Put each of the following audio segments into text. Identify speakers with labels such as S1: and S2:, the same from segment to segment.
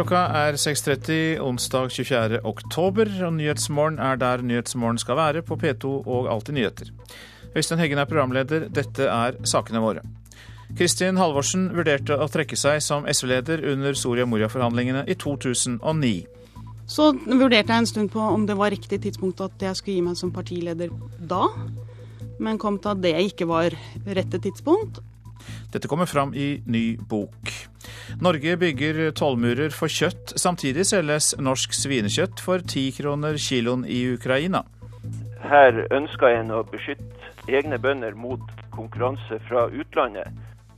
S1: Klokka er 6.30 onsdag 24. oktober, og Nyhetsmorgen er der Nyhetsmorgen skal være på P2 og Alltid nyheter. Øystein Heggen er programleder, dette er sakene våre. Kristin Halvorsen vurderte å trekke seg som SV-leder under Soria Moria-forhandlingene i 2009.
S2: Så vurderte jeg en stund på om det var riktig tidspunkt at jeg skulle gi meg som partileder da, men kom til at det ikke var rette tidspunkt.
S1: Dette kommer fram i ny bok. Norge bygger tollmurer for kjøtt. Samtidig selges norsk svinekjøtt for ti kroner kiloen i Ukraina.
S3: Her ønsker en å beskytte egne bønder mot konkurranse fra utlandet.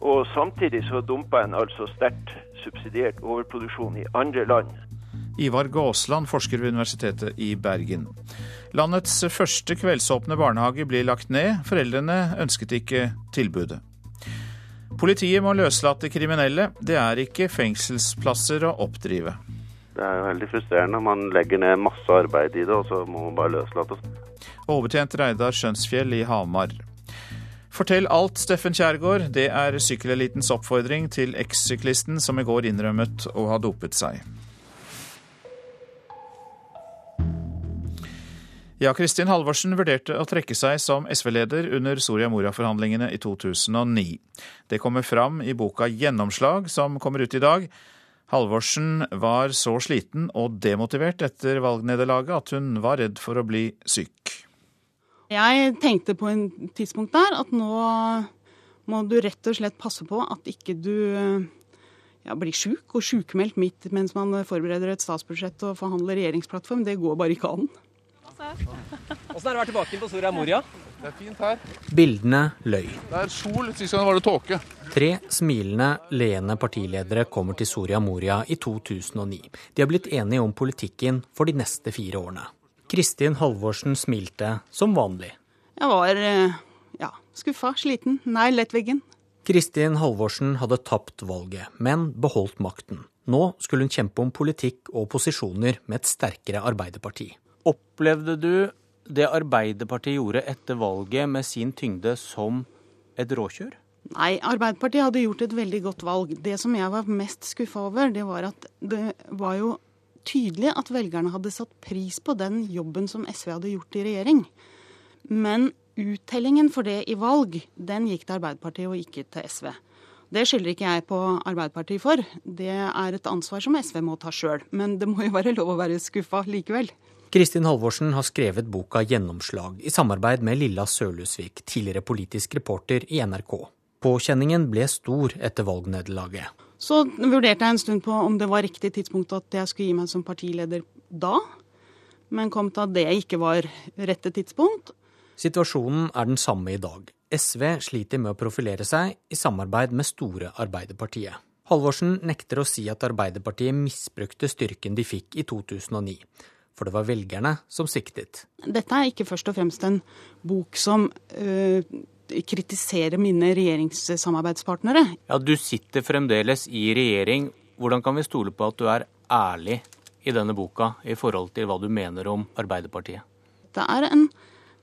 S3: Og samtidig så dumper en altså sterkt subsidiert overproduksjon i andre land.
S1: Ivar Gåsland, forsker ved Universitetet i Bergen. Landets første kveldsåpne barnehage blir lagt ned. Foreldrene ønsket ikke tilbudet. Politiet må løslate kriminelle. Det er ikke fengselsplasser å oppdrive.
S4: Det er jo veldig frustrerende. Man legger ned masse arbeid i det, og så må man bare løslates.
S1: Overtjent Reidar Skjønsfjell i Hamar. Fortell alt, Steffen Kjærgaard. Det er sykkelelitens oppfordring til ekssyklisten som i går innrømmet å ha dopet seg. Ja, Kristin Halvorsen vurderte å trekke seg som SV-leder under Soria Moria-forhandlingene i 2009. Det kommer fram i boka Gjennomslag, som kommer ut i dag. Halvorsen var så sliten og demotivert etter valgnederlaget at hun var redd for å bli syk.
S2: Jeg tenkte på en tidspunkt der at nå må du rett og slett passe på at ikke du ja, blir sjuk og sjukmeldt midt mens man forbereder et statsbudsjett og forhandler regjeringsplattform. Det går bare ikke an.
S5: Åssen er det å være tilbake på Soria Moria?
S6: Det er fint her.
S7: Bildene løy.
S6: Det er sol, sist gang var det tåke.
S7: Tre smilende, leende partiledere kommer til Soria Moria i 2009. De har blitt enige om politikken for de neste fire årene. Kristin Halvorsen smilte som vanlig.
S2: Jeg var ja, skuffa, sliten, nær lettveggen.
S7: Kristin Halvorsen hadde tapt valget, men beholdt makten. Nå skulle hun kjempe om politikk og posisjoner med et sterkere Arbeiderparti. Opplevde du det Arbeiderpartiet gjorde etter valget med sin tyngde som et råkjør?
S2: Nei, Arbeiderpartiet hadde gjort et veldig godt valg. Det som jeg var mest skuffa over, det var at det var jo tydelig at velgerne hadde satt pris på den jobben som SV hadde gjort i regjering. Men uttellingen for det i valg, den gikk til Arbeiderpartiet og ikke til SV. Det skylder ikke jeg på Arbeiderpartiet for. Det er et ansvar som SV må ta sjøl. Men det må jo være lov å være skuffa likevel.
S7: Kristin Halvorsen har skrevet boka 'Gjennomslag' i samarbeid med Lilla Sølhusvik, tidligere politisk reporter i NRK. Påkjenningen ble stor etter valgnederlaget.
S2: Så vurderte jeg en stund på om det var riktig tidspunkt at jeg skulle gi meg som partileder da, men kom til at det ikke var rette tidspunkt.
S7: Situasjonen er den samme i dag. SV sliter med å profilere seg i samarbeid med store Arbeiderpartiet. Halvorsen nekter å si at Arbeiderpartiet misbrukte styrken de fikk i 2009 for det var velgerne som siktet.
S2: Dette er ikke først og fremst en bok som øh, kritiserer mine regjeringssamarbeidspartnere.
S7: Ja, Du sitter fremdeles i regjering. Hvordan kan vi stole på at du er ærlig i denne boka i forhold til hva du mener om Arbeiderpartiet?
S2: Det er en,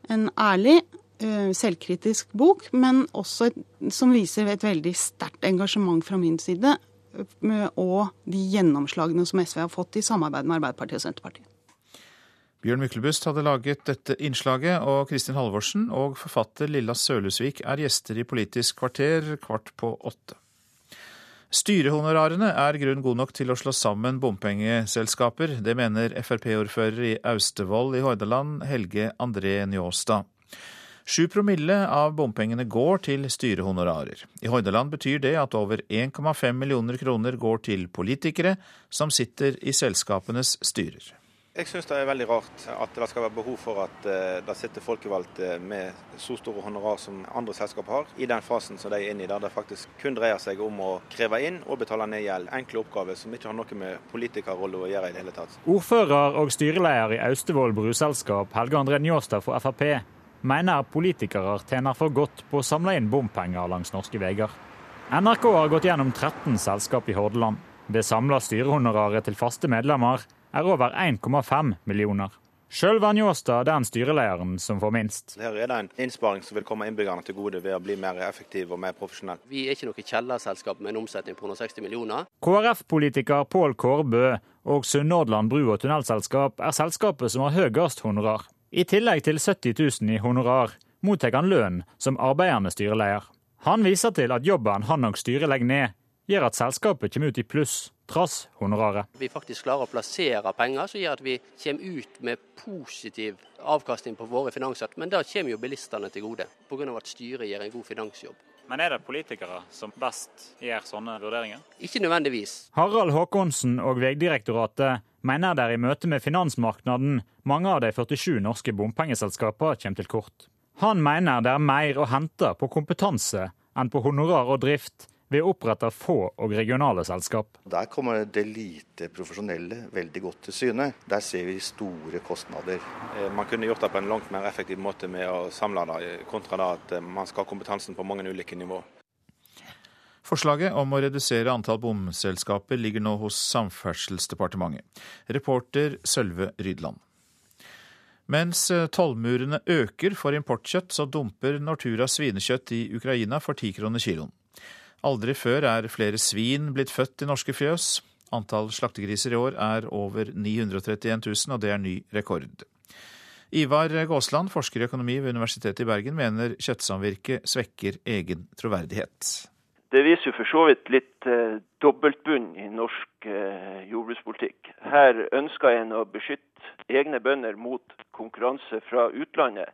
S2: en ærlig, øh, selvkritisk bok, men også et, som viser et veldig sterkt engasjement fra min side. Og de gjennomslagene som SV har fått i samarbeid med Arbeiderpartiet og Senterpartiet.
S1: Bjørn Myklebust hadde laget dette innslaget, og Kristin Halvorsen og forfatter Lilla Sølesvik er gjester i Politisk kvarter kvart på åtte. Styrehonorarene er grunn god nok til å slå sammen bompengeselskaper. Det mener Frp-ordfører i Austevoll i Hordaland, Helge André Njåstad. Sju promille av bompengene går til styrehonorarer. I Hordaland betyr det at over 1,5 millioner kroner går til politikere som sitter i selskapenes styrer.
S8: Jeg syns det er veldig rart at det skal være behov for at uh, det sitter folkevalgte med så store honorar som andre selskap har, i den fasen som de er inne i, der det faktisk kun dreier seg om å kreve inn og betale ned gjeld. Enkle oppgaver som ikke har noe med politikerrolle å gjøre i det hele tatt.
S9: Ordfører og styreleder i Austevoll bruselskap, Helge André Njåstad for Frp, mener politikere tjener for godt på å samle inn bompenger langs norske veier. NRK har gått gjennom 13 selskap i Hordaland. Det samla styrehonoraret til faste medlemmer er over 1,5 millioner. Sjøl var Njåstad den styrelederen som får minst.
S10: Her er det en innsparing som vil komme innbyggerne til gode ved å bli mer effektiv og mer profesjonell.
S5: Vi er ikke noe kjellerselskap med en omsetning på 160 millioner.
S9: KrF-politiker Pål Kårbø og Sunnhordland bru- og tunnelselskap er selskapet som har høyest honorar. I tillegg til 70 000 i honorar mottar han lønn som arbeidende styreleder. Han viser til at jobben han og styret legger ned, gjør at selskapet kommer ut i pluss trass honoraret.
S5: Vi faktisk klarer å plassere penger som gjør at vi kommer ut med positiv avkastning på våre finanser. Men det kommer jo bilistene til gode, pga. at styret gjør en god finansjobb.
S9: Men er det politikere som best gjør sånne vurderinger?
S5: Ikke nødvendigvis.
S9: Harald Håkonsen og Vegdirektoratet mener det er i møte med finansmarkedet mange av de 47 norske bompengeselskapene kommer til kort. Han mener det er mer å hente på kompetanse enn på honorar og drift ved å opprette få og regionale selskap.
S11: Der kommer det lite profesjonelle veldig godt til syne. Der ser vi store kostnader.
S10: Eh, man kunne gjort det på en langt mer effektiv måte med å samle det, kontra da at eh, man skal ha kompetansen på mange ulike nivå.
S1: Forslaget om å redusere antall bomselskaper ligger nå hos Samferdselsdepartementet. Reporter Sølve Rydland. Mens eh, tollmurene øker for importkjøtt, så dumper Nortura svinekjøtt i Ukraina for ti kroner kiloen. Aldri før er flere svin blitt født i norske fjøs. Antall slaktegriser i år er over 931 000, og det er ny rekord. Ivar Gåsland, forsker i økonomi ved Universitetet i Bergen, mener kjøttsamvirket svekker egen troverdighet.
S3: Det viser jo for så vidt litt eh, dobbeltbunn i norsk eh, jordbrukspolitikk. Her ønsker en å beskytte egne bønder mot konkurranse fra utlandet.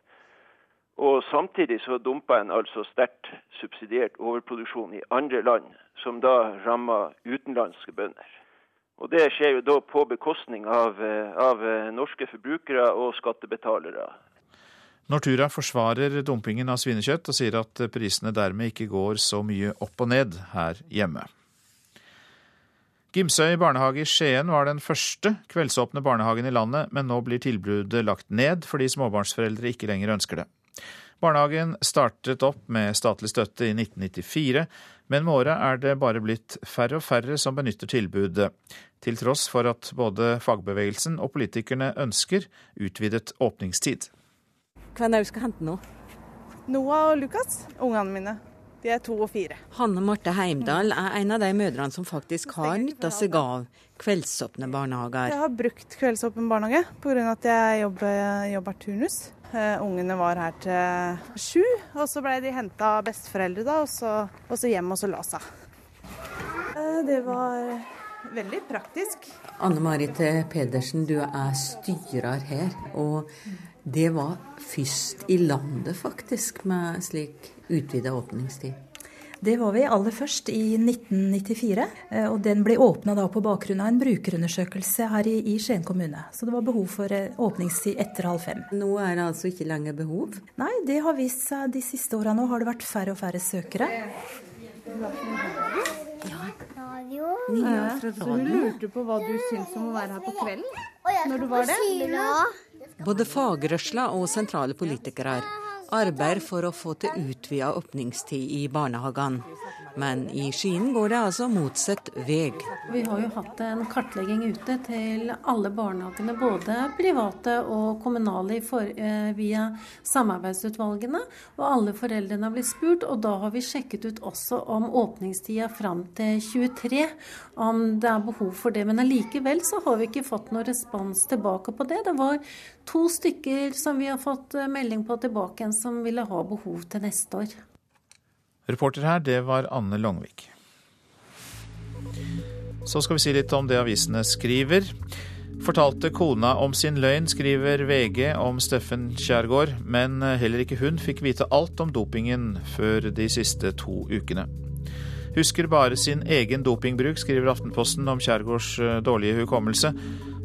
S3: Og Samtidig så dumper en altså sterkt subsidiert overproduksjon i andre land, som da rammer utenlandske bønder. Og Det skjer jo da på bekostning av, av norske forbrukere og skattebetalere.
S1: Nortura forsvarer dumpingen av svinekjøtt og sier at prisene dermed ikke går så mye opp og ned her hjemme. Gimsøy barnehage i Skien var den første kveldsåpne barnehagen i landet, men nå blir tilbudet lagt ned fordi småbarnsforeldre ikke lenger ønsker det. Barnehagen startet opp med statlig støtte i 1994, men med året er det bare blitt færre og færre som benytter tilbudet, til tross for at både fagbevegelsen og politikerne ønsker utvidet åpningstid.
S12: Hvem er det du skal hente nå?
S13: Noah og Lukas, ungene mine. De er to og fire.
S12: Hanne Marte Heimdal er en av de mødrene som faktisk har nytta seg av kveldsåpne barnehager.
S13: Jeg har brukt kveldsåpen barnehage pga. at jeg jobber, jobber turnus. Uh, ungene var her til sju, og så ble de henta av besteforeldre, da, og så, og så hjem og så la seg. Uh, det var veldig praktisk.
S12: Anne Marit Pedersen, du er styrer her. Og det var først i landet, faktisk, med slik utvida åpningstid.
S14: Det var vi aller først i 1994. Eh, og Den ble åpna på bakgrunn av en brukerundersøkelse her i, i Skien kommune. Så det var behov for eh, åpningstid etter halv fem.
S12: Nå er det altså ikke lenger behov?
S14: Nei, det har vist seg de siste åra. Nå har det vært færre og færre søkere.
S13: Ja. Radio. Ja, så hun lurte på hva du syns om å være her på kvelden? Når du var det?
S12: Både fagrørsla og sentrale politikere arbeider for å få til utvida åpningstid i barnehagene. Men i Skien går det altså motsatt vei.
S15: Vi har jo hatt en kartlegging ute til alle barnehagene, både private og kommunale eh, via samarbeidsutvalgene. Og alle foreldrene har blitt spurt, og da har vi sjekket ut også om åpningstida fram til 23, om det er behov for det. Men allikevel så har vi ikke fått noen respons tilbake på det. Det var to stykker som vi har fått eh, melding på tilbake som ville ha behov til neste år.
S1: Reporter her, det var Anne Longvik. Så skal vi si litt om det avisene skriver. Fortalte kona om sin løgn, skriver VG om Steffen Kjærgaard, men heller ikke hun fikk vite alt om dopingen før de siste to ukene. Husker bare sin egen dopingbruk, skriver Aftenposten om Kjærgaards eh, dårlige hukommelse.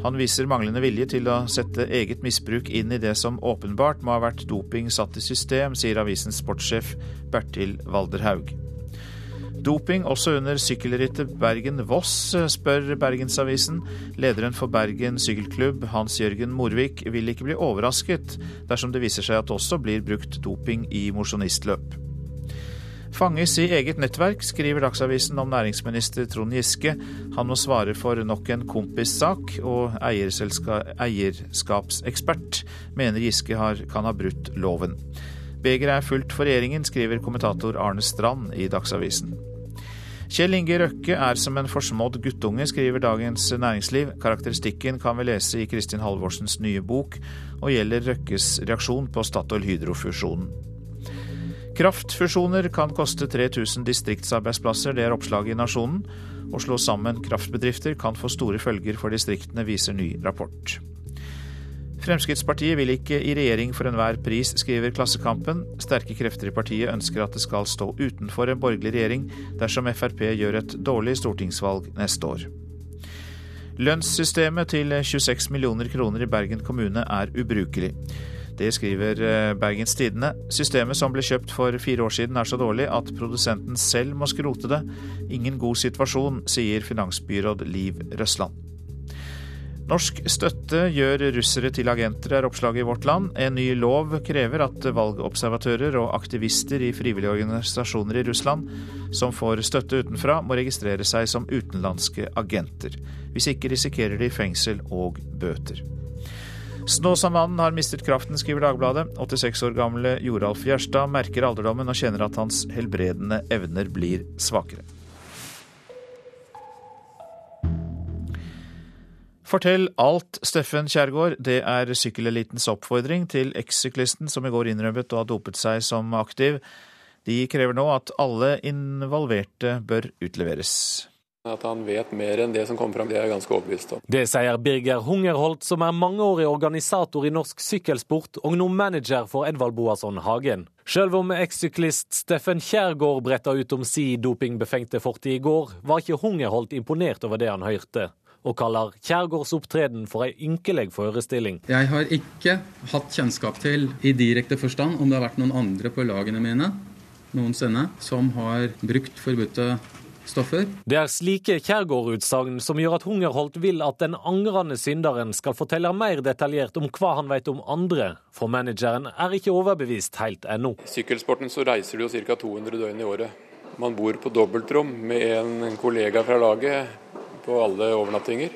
S1: Han viser manglende vilje til å sette eget misbruk inn i det som åpenbart må ha vært doping satt i system, sier avisens sportssjef Bertil Walderhaug. Doping også under sykkelrittet Bergen-Voss, spør Bergensavisen. Lederen for Bergen sykkelklubb, Hans Jørgen Morvik, vil ikke bli overrasket dersom det viser seg at det også blir brukt doping i mosjonistløp. Fanges i eget nettverk, skriver Dagsavisen om næringsminister Trond Giske. Han må svare for nok en kompissak, og eierskapsekspert mener Giske har, kan ha brutt loven. Begeret er fullt for regjeringen, skriver kommentator Arne Strand i Dagsavisen. Kjell Inge Røkke er som en forsmådd guttunge, skriver Dagens Næringsliv. Karakteristikken kan vi lese i Kristin Halvorsens nye bok, og gjelder Røkkes reaksjon på Statoil-Hydro-fusjonen. Kraftfusjoner kan koste 3000 distriktsarbeidsplasser, det er oppslaget i Nasjonen. Å slå sammen kraftbedrifter kan få store følger for distriktene, viser ny rapport. Fremskrittspartiet vil ikke i regjering for enhver pris, skriver Klassekampen. Sterke krefter i partiet ønsker at det skal stå utenfor en borgerlig regjering dersom Frp gjør et dårlig stortingsvalg neste år. Lønnssystemet til 26 millioner kroner i Bergen kommune er ubrukelig. Det skriver eh, Bergens Tidende. Systemet som ble kjøpt for fire år siden er så dårlig at produsenten selv må skrote det. Ingen god situasjon, sier finansbyråd Liv Røsland. Norsk støtte gjør russere til agenter, er oppslaget i Vårt Land. En ny lov krever at valgobservatører og aktivister i frivillige organisasjoner i Russland som får støtte utenfra, må registrere seg som utenlandske agenter. Hvis ikke risikerer de fengsel og bøter. Snåsamannen har mistet kraften, skriver Dagbladet. 86 år gamle Joralf Gjerstad merker alderdommen og kjenner at hans helbredende evner blir svakere. Fortell alt, Steffen Kjærgaard. Det er sykkelelitens oppfordring til ekssyklisten som i går innrømmet å ha dopet seg som aktiv. De krever nå at alle involverte bør utleveres.
S16: At han vet mer enn det som kommer fram, det er jeg ganske overbevist om.
S17: Det sier Birger Hungerholt, som er mangeårig organisator i norsk sykkelsport og nå manager for Edvald Boasson Hagen. Selv om ekssyklist Steffen Kjærgaard bretta ut om si dopingbefengte fortid i går, var ikke Hungerholt imponert over det han hørte og kaller Kjærgaards opptreden for ei ynkelig forestilling.
S18: Jeg har ikke hatt kjennskap til i direkte forstand om det har vært noen andre på lagene mine noensinne som har brukt forbudte stoffer.
S17: Det er slike Kjærgaard-utsagn som gjør at Hungerholt vil at den angrende synderen skal fortelle mer detaljert om hva han vet om andre, for manageren er ikke overbevist helt ennå.
S16: I sykkelsporten så reiser du jo ca. 200 døgn i året. Man bor på dobbeltrom med en kollega fra laget på alle overnattinger.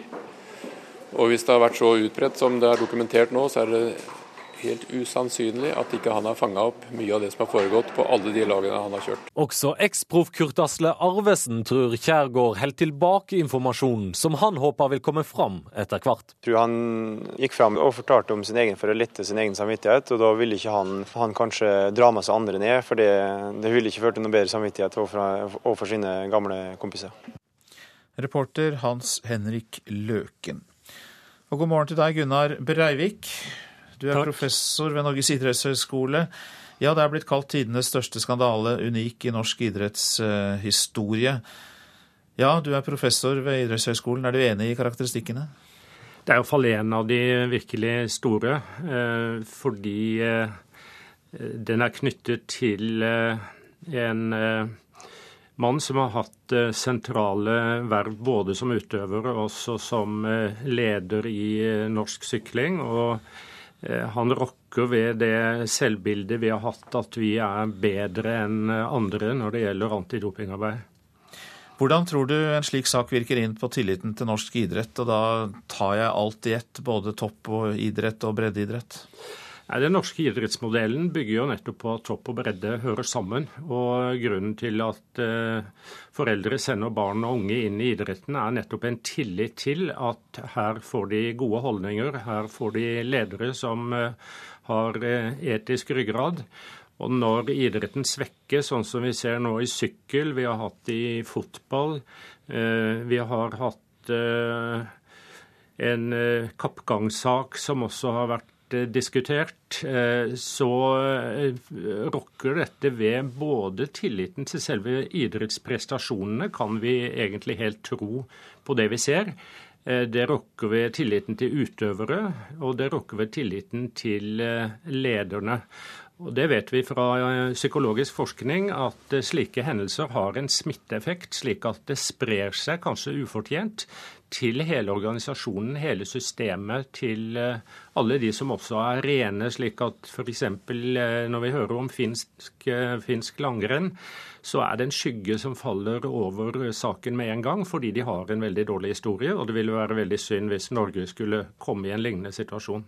S16: Og hvis det har vært så utbredt som det er dokumentert nå, så er det helt usannsynlig at ikke han har fanga opp mye av det som har foregått på alle de lagene han har kjørt.
S17: Også eksproff Kurt Asle Arvesen tror Kjærgaard holder tilbake informasjonen som han håper vil komme fram etter hvert.
S19: Jeg tror han gikk fram og fortalte om sin egen for å lette sin egen samvittighet, og da ville ikke han, han kanskje dra med seg andre ned, for det, det ville ikke ført til noe bedre samvittighet overfor sine gamle kompiser.
S1: Reporter Hans Henrik Løken. Og god morgen til deg, Gunnar Breivik. Du er Takk. professor ved Norges idrettshøgskole. Ja, det er blitt kalt tidenes største skandale, unik i norsk idrettshistorie. Ja, du er professor ved idrettshøgskolen. Er du enig i karakteristikkene?
S20: Det er iallfall en av de virkelig store, eh, fordi eh, den er knyttet til eh, en mann som har hatt sentrale verv både som utøver og også som leder i norsk sykling. og han rokker ved det selvbildet vi har hatt, at vi er bedre enn andre når det gjelder antidopingarbeid.
S1: Hvordan tror du en slik sak virker inn på tilliten til norsk idrett? Og da tar jeg alt i ett, både topp- og idrett og breddeidrett?
S20: Den norske idrettsmodellen bygger jo nettopp på at topp og bredde hører sammen. Og Grunnen til at eh, foreldre sender barn og unge inn i idretten, er nettopp en tillit til at her får de gode holdninger, her får de ledere som eh, har eh, etisk ryggrad. Og når idretten svekkes, sånn som vi ser nå i sykkel, vi har hatt i fotball, vi har hatt en kappgangssak som også har vært diskutert, eh, så eh, rokker dette ved både tilliten til selve idrettsprestasjonene, kan vi egentlig helt tro på det vi ser. Det rokker ved tilliten til utøvere, og det rokker ved tilliten til lederne. Og Det vet vi fra psykologisk forskning, at slike hendelser har en smitteeffekt, slik at det sprer seg, kanskje ufortjent, til hele organisasjonen, hele systemet, til eh, alle de som også er rene, slik at f.eks. Eh, når vi hører om finsk, finsk langrenn, så er det en skygge som faller over saken med en gang, fordi de har en veldig dårlig historie. Og det ville være veldig synd hvis Norge skulle komme i en lignende situasjon.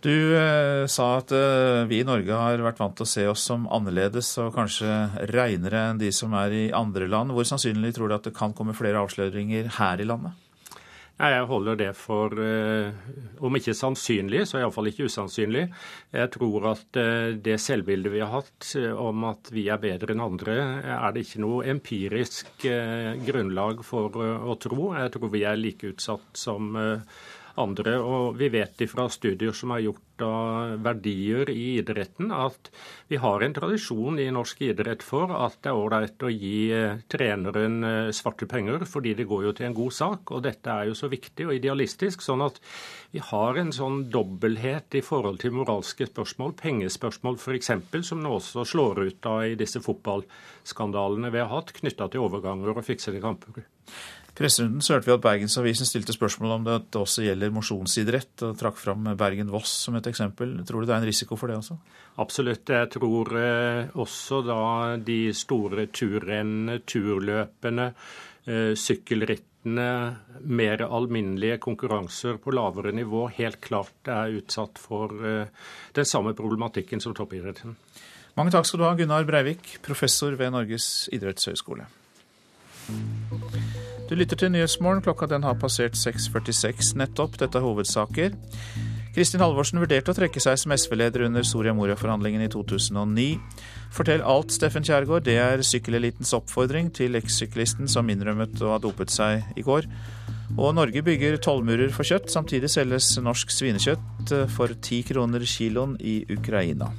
S1: Du eh, sa at eh, vi i Norge har vært vant til å se oss som annerledes og kanskje reinere enn de som er i andre land. Hvor sannsynlig tror du at det kan komme flere avsløringer her i landet?
S20: Jeg holder det for, eh, om ikke sannsynlig, så iallfall ikke usannsynlig. Jeg tror at eh, det selvbildet vi har hatt eh, om at vi er bedre enn andre, er det ikke noe empirisk grunnlag for å tro. Jeg tror vi er like utsatt som andre. Og vi vet fra studier som er gjort av verdier i idretten, at vi har en tradisjon i norsk idrett for at det er ålreit å gi eh, treneren eh, svarte penger, fordi det går jo til en god sak. Og dette er jo så viktig og idealistisk. sånn at vi har en sånn dobbelthet i forhold til moralske spørsmål, pengespørsmål f.eks., som nå også slår ut da i disse fotballskandalene vi har hatt knytta til overganger og fiksede kamper
S1: presserunden så hørte vi at Bergensavisen stilte spørsmål om det, at det også gjelder mosjonsidrett, og trakk fram Bergen-Voss som et eksempel. Tror du det er en risiko for det også?
S20: Absolutt. Jeg tror eh, også da de store turrennene, turløpene, eh, sykkelrittene, mer alminnelige konkurranser på lavere nivå helt klart er utsatt for eh, den samme problematikken som toppidretten.
S1: Mange takk skal du ha, Gunnar Breivik, professor ved Norges idrettshøgskole. Du lytter til Nyhetsmorgen. Klokka den har passert 6.46 nettopp. Dette er hovedsaker. Kristin Halvorsen vurderte å trekke seg som SV-leder under Soria Moria-forhandlingene i 2009. Fortell alt, Steffen Kjærgaard. Det er sykkelelitens oppfordring til ekssyklisten som innrømmet å ha dopet seg i går. Og Norge bygger tollmurer for kjøtt. Samtidig selges norsk svinekjøtt for ti kroner kiloen i Ukraina.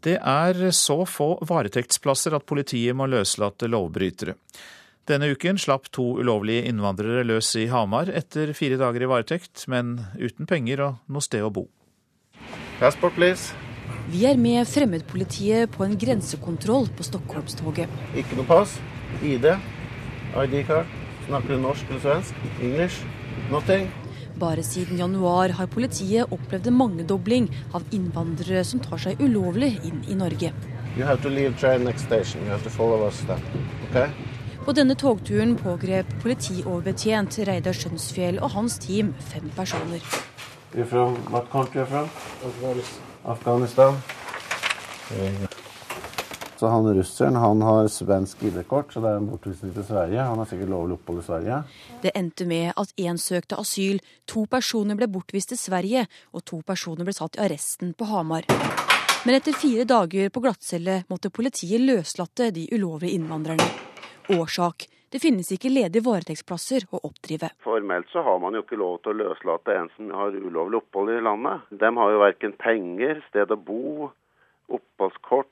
S1: Det er så få varetektsplasser at politiet må løslate lovbrytere. Denne uken slapp to ulovlige innvandrere løs i Hamar etter fire dager i varetekt, men uten penger og noe sted å bo.
S21: Passport, please.
S22: Vi er med fremmedpolitiet på en grensekontroll på Stockholmstoget.
S21: Ikke noe pass, ID, ID-kart. Snakker du norsk eller svensk? English? Nothing?
S22: Bare siden januar har politiet opplevd en mangedobling av innvandrere som tar seg ulovlig inn i Norge. Okay? På denne togturen pågrep politioverbetjent Reidar Skjønsfjell og hans team fem personer.
S21: From, what country are you from? Afghanistan. Afghanistan. Så han russeren han har svensk ID-kort, så det er en bortvisning til Sverige. Han har sikkert lovlig opphold i Sverige.
S22: Det endte med at én søkte asyl, to personer ble bortvist til Sverige, og to personer ble satt i arresten på Hamar. Men etter fire dager på glattcelle måtte politiet løslate de ulovlige innvandrerne. Årsak det finnes ikke ledige varetektsplasser å oppdrive.
S4: Formelt så har man jo ikke lov til å løslate en som har ulovlig opphold i landet. De har jo verken penger, sted å bo, oppholdskort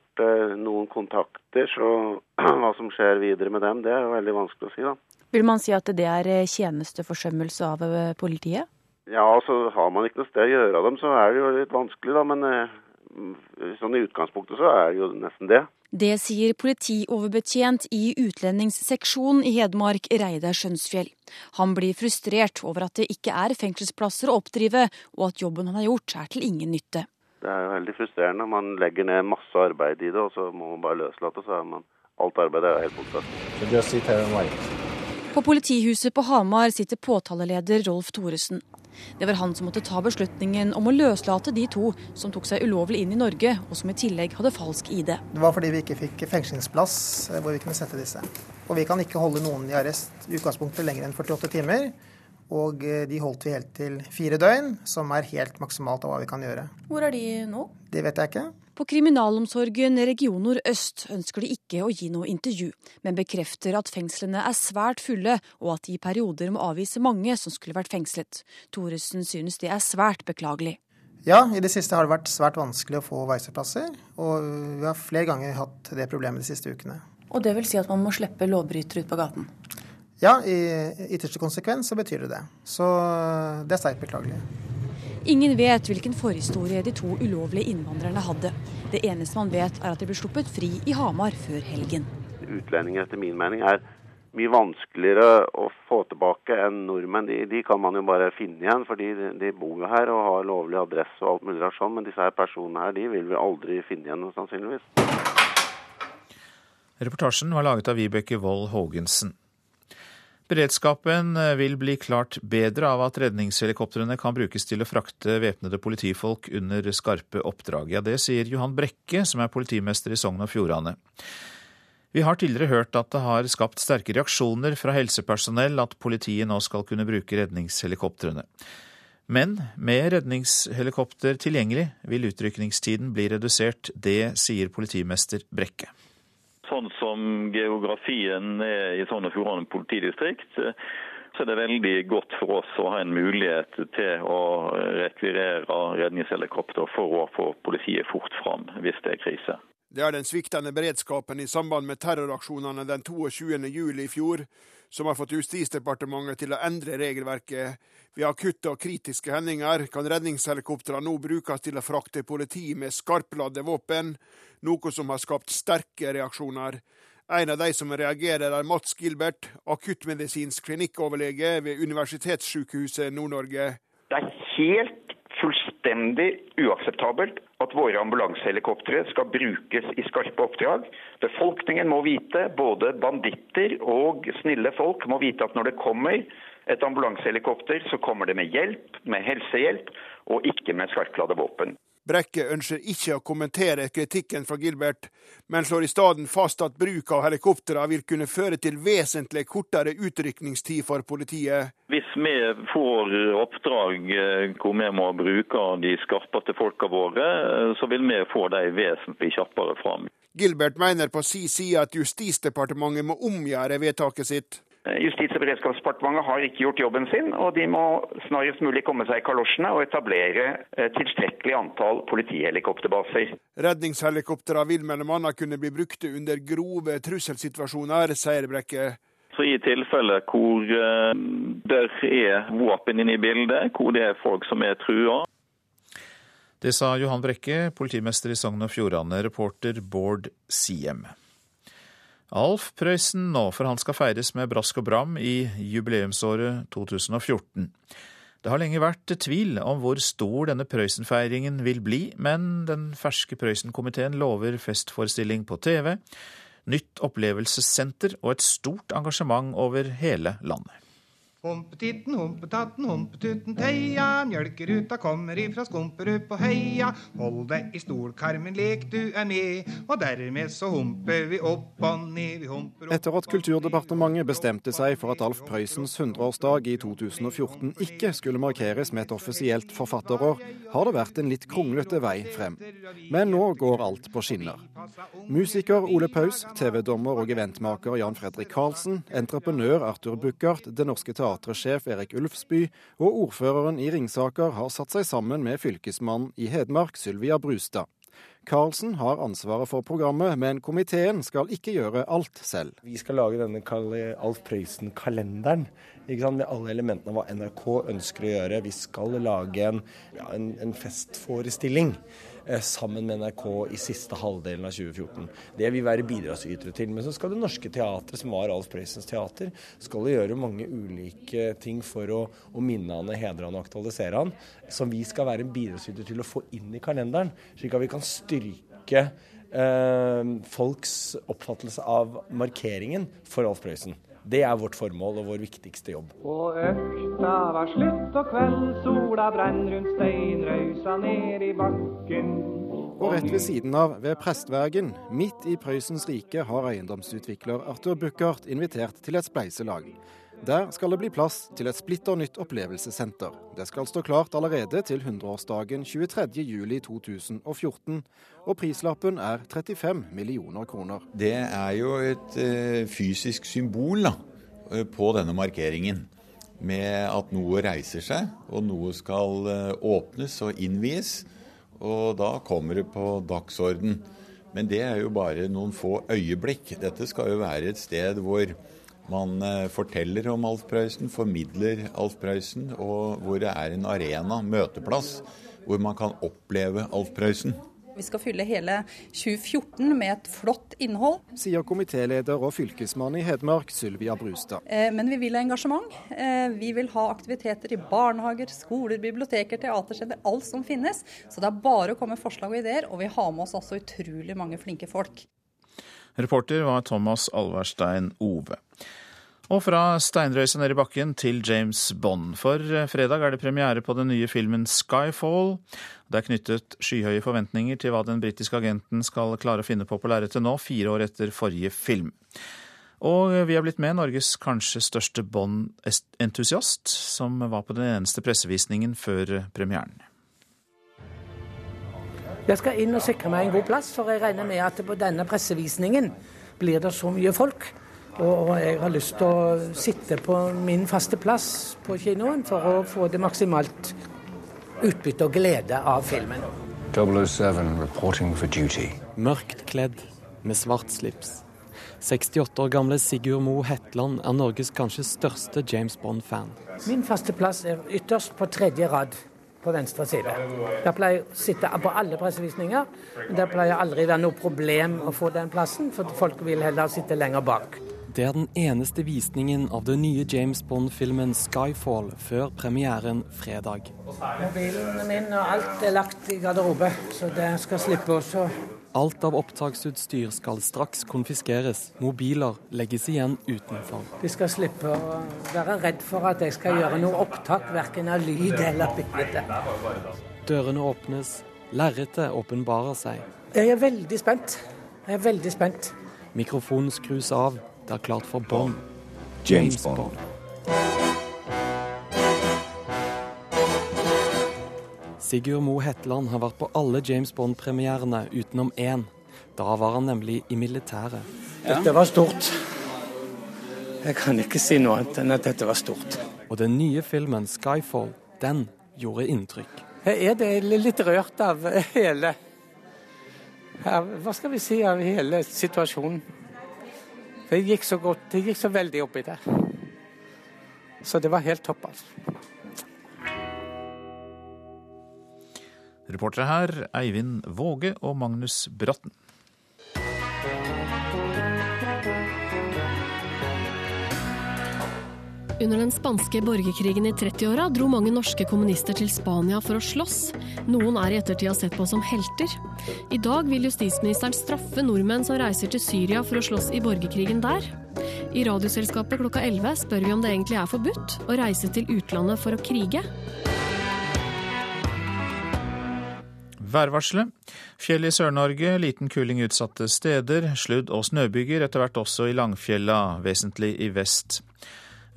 S4: noen kontakter, så hva som skjer videre med dem, det er veldig vanskelig å si, da.
S22: Vil man si at det er eh, tjenesteforsømmelse av eh, politiet?
S4: Ja, altså har man ikke noe sted å gjøre av dem, så er det jo litt vanskelig, da. Men eh, sånn i utgangspunktet så er det jo nesten det.
S22: Det sier politioverbetjent i utlendingsseksjonen i Hedmark, Reidar Skjønsfjell. Han blir frustrert over at det ikke er fengselsplasser å oppdrive, og at jobben han har gjort er til ingen nytte.
S4: Det er jo veldig frustrerende. Man legger ned masse arbeid i det, og så må man bare løslate. Så er man alt arbeidet er helt bortsatt.
S22: På politihuset på Hamar sitter påtaleleder Rolf Thoresen. Det var han som måtte ta beslutningen om å løslate de to som tok seg ulovlig inn i Norge, og som i tillegg hadde falsk ID.
S23: Det var fordi vi ikke fikk fengslingsplass eh, hvor vi kunne sette disse. Og vi kan ikke holde noen i arrest i utgangspunktet lenger enn 48 timer. Og eh, de holdt vi helt til fire døgn, som er helt maksimalt av hva vi kan gjøre.
S22: Hvor er de nå?
S23: Det vet jeg ikke.
S22: På Kriminalomsorgen region nordøst ønsker de ikke å gi noe intervju, men bekrefter at fengslene er svært fulle, og at de i perioder må avvise mange som skulle vært fengslet. Thoresen synes det er svært beklagelig.
S23: Ja, i det siste har det vært svært vanskelig å få varetektsplasser, og vi har flere ganger hatt det problemet de siste ukene.
S22: Og det vil si at man må slippe lovbrytere ut på gaten?
S23: Ja, i ytterste konsekvens så betyr det det. Så det er sterkt beklagelig.
S22: Ingen vet hvilken forhistorie de to ulovlige innvandrerne hadde. Det eneste man vet er at de ble sluppet fri i Hamar før helgen.
S4: utlendinger, etter min mening, er mye vanskeligere å få tilbake enn nordmenn. De, de kan man jo bare finne igjen, for de, de, bor jo her og har lovlig adresse og alt mulig rart sånn. Men disse her personene her, de vil vi aldri finne igjen, sannsynligvis.
S1: Reportasjen var laget av Vibeke Wold Haagensen. Beredskapen vil bli klart bedre av at redningshelikoptrene kan brukes til å frakte væpnede politifolk under skarpe oppdrag. Ja, det sier Johan Brekke, som er politimester i Sogn og Fjordane. Vi har tidligere hørt at det har skapt sterke reaksjoner fra helsepersonell at politiet nå skal kunne bruke redningshelikoptrene. Men med redningshelikopter tilgjengelig vil utrykningstiden bli redusert. Det sier politimester Brekke.
S24: Sånn som geografien er i Sogn og Fjordane politidistrikt, så er det veldig godt for oss å ha en mulighet til å rekvirere redningshelikopter for å få politiet fort fram hvis det er krise.
S25: Det er den sviktende beredskapen i samband med terroraksjonene den 22. juli i fjor som har fått Justisdepartementet til å endre regelverket. Ved akutte og kritiske hendinger kan redningshelikoptrene nå brukes til å frakte politi med skarpladde våpen, noe som har skapt sterke reaksjoner. En av de som reagerer, er Mats Gilbert, akuttmedisinsk klinikkoverlege ved Universitetssykehuset Nord-Norge.
S26: Det er helt fullstendig uakseptabelt at våre ambulansehelikoptre skal brukes i skarpe oppdrag. Befolkningen må vite, både banditter og snille folk må vite at når det kommer et ambulansehelikopter, så kommer det med hjelp, med helsehjelp, og ikke med skarpladde våpen.
S25: Brekke ønsker ikke å kommentere kritikken fra Gilbert, men slår i stedet fast at bruk av helikoptre vil kunne føre til vesentlig kortere utrykningstid for politiet.
S24: Hvis vi får oppdrag eh, hvor vi må bruke de skarpeste folka våre, eh, så vil vi få de vesentlig kjappere fram.
S25: Gilbert mener på si side at Justisdepartementet må omgjøre vedtaket sitt.
S26: Justis- og beredskapsdepartementet har ikke gjort jobben sin, og de må snarest mulig komme seg i kalosjene og etablere eh, tilstrekkelig antall politihelikopterbaser.
S25: Redningshelikoptrene vil bl.a. kunne bli brukt under grove trusselsituasjoner, sier Brekke.
S24: Så I tilfeller hvor uh, det er våpen inne i bildet, hvor det er folk som er trua.
S1: Det sa Johan Brekke, politimester i Sogn og Fjordane, reporter Bård Siem. Alf Prøysen nå, for han skal feires med brask og bram i jubileumsåret 2014. Det har lenge vært tvil om hvor stor denne Prøysen-feiringen vil bli, men den ferske Prøysen-komiteen lover festforestilling på TV, nytt opplevelsessenter og et stort engasjement over hele landet.
S27: Hompetitten, humpetatten, humpetutten, teia, mjølkeruta kommer ifra Skumperup på heia. Hold deg i stolkarmen, lek du er med, og dermed så humper vi opp og ned, vi humper
S8: opp Etter at Kulturdepartementet bestemte seg for at Alf Prøysens 100-årsdag i 2014 ikke skulle markeres med et offisielt forfatterår, har det vært en litt kronglete vei frem. Men nå går alt på skinner. Musiker Ole Paus, TV-dommer og eventmaker Jan Fredrik Karlsen, entreprenør Arthur Buchardt, Det Norske Teatret teatresjef Erik Ulfsby og ordføreren i Ringsaker har satt seg sammen med fylkesmannen i Hedmark, Sylvia Brustad. Karlsen har ansvaret for programmet, men komiteen skal ikke gjøre alt selv.
S28: Vi skal lage denne Alf Prøysen-kalenderen med alle elementene av hva NRK ønsker å gjøre. Vi skal lage en, ja, en, en festforestilling sammen med NRK i siste halvdelen av 2014. Det vil være bidragsytere til. Men så skal Det Norske Teatret, som var Alf Prøysens teater, skal gjøre mange ulike ting for å, å minne han, hedre han og aktualisere han, som vi skal være en bidragsyter til å få inn i kalenderen, slik at vi kan styrke eh, folks oppfattelse av markeringen for Alf Prøysen. Det er vårt formål og vår viktigste jobb.
S27: Og økta var slutt, og kveldssola brenner rundt steinrøysa ned i bakken.
S8: Og rett ved siden av, ved Prestvergen, midt i Prøysens rike, har eiendomsutvikler Arthur Buchardt invitert til et spleiselag. Der skal det bli plass til et splitter nytt opplevelsessenter. Det skal stå klart allerede til 100-årsdagen 23.07.2014, og prislappen er 35 millioner kroner.
S29: Det er jo et uh, fysisk symbol da, eh, på denne markeringen. Med at noe reiser seg, og noe skal uh, åpnes og innvies. Og da kommer det på dagsorden. Men det er jo bare noen få øyeblikk. Dette skal jo være et sted hvor man forteller om Alf Prøysen, formidler Alf Prøysen, og hvor det er en arena, møteplass, hvor man kan oppleve Alf Prøysen.
S30: Vi skal fylle hele 2014 med et flott innhold.
S8: Sier komitéleder og fylkesmann i Hedmark, Sylvia Brustad.
S30: Eh, men vi vil ha engasjement. Eh, vi vil ha aktiviteter i barnehager, skoler, biblioteker, teatersteder, alt som finnes. Så det er bare å komme med forslag og ideer, og vi har med oss også utrolig mange flinke folk.
S1: Reporter var Thomas Alverstein Ove. Og fra steinrøyset ned i bakken til James Bond. For fredag er det premiere på den nye filmen Skyfall. Det er knyttet skyhøye forventninger til hva den britiske agenten skal klare å finne på på lerretet nå, fire år etter forrige film. Og vi har blitt med Norges kanskje største Bond-entusiast, som var på den eneste pressevisningen før premieren.
S31: Jeg skal inn og sikre meg en god plass, for jeg regner med at på denne pressevisningen blir det så mye folk. Og jeg har lyst til å sitte på min faste plass på kinoen for å få det maksimalt utbytte og glede av filmen.
S32: 007 reporting for duty.
S33: Mørkt kledd, med svart slips. 68 år gamle Sigurd Mo Hetland er Norges kanskje største James Bond-fan.
S31: Min faste plass er ytterst på tredje rad på venstre side. Der pleier å sitte på alle pressevisninger. Men det pleier aldri være noe problem å få den plassen, for folk vil heller sitte lenger bak.
S33: Det er den eneste visningen av den nye James Bond-filmen 'Skyfall' før premieren fredag.
S31: Mobilen min og alt er lagt i garderobe, så det skal slippe også.
S33: Alt av opptaksutstyr skal straks konfiskeres. Mobiler legges igjen utenfor.
S31: De skal slippe å være redd for at jeg skal gjøre noe opptak, verken av lyd eller bilde.
S33: Dørene åpnes. Lerretet åpenbarer seg.
S31: Jeg er veldig spent. Jeg er veldig spent.
S33: Mikrofonen skrus av. Det er klart for Bond.
S32: James Bond.
S33: Sigurd Mo Hetland har vært på alle James Bond-premierene utenom én. Da var han nemlig i militæret.
S31: Dette var stort. Jeg kan ikke si noe annet enn at dette var stort.
S33: Og den nye filmen 'Skyfall', den gjorde inntrykk.
S31: Jeg er det litt rørt av hele Hva skal vi si av hele situasjonen. Det gikk så godt, det gikk så veldig oppi der. Så det var helt topp, altså.
S1: Reportere her Eivind Våge og Magnus Bratten.
S34: Under den spanske borgerkrigen i 30-åra dro mange norske kommunister til Spania for å slåss. Noen er i ettertid sett på som helter. I dag vil justisministeren straffe nordmenn som reiser til Syria for å slåss i borgerkrigen der. I Radioselskapet klokka 11 spør vi om det egentlig er forbudt å reise til utlandet for å krige.
S1: Værvarselet. Fjell i Sør-Norge, liten kuling utsatte steder. Sludd- og snøbyger, etter hvert også i Langfjella, vesentlig i vest.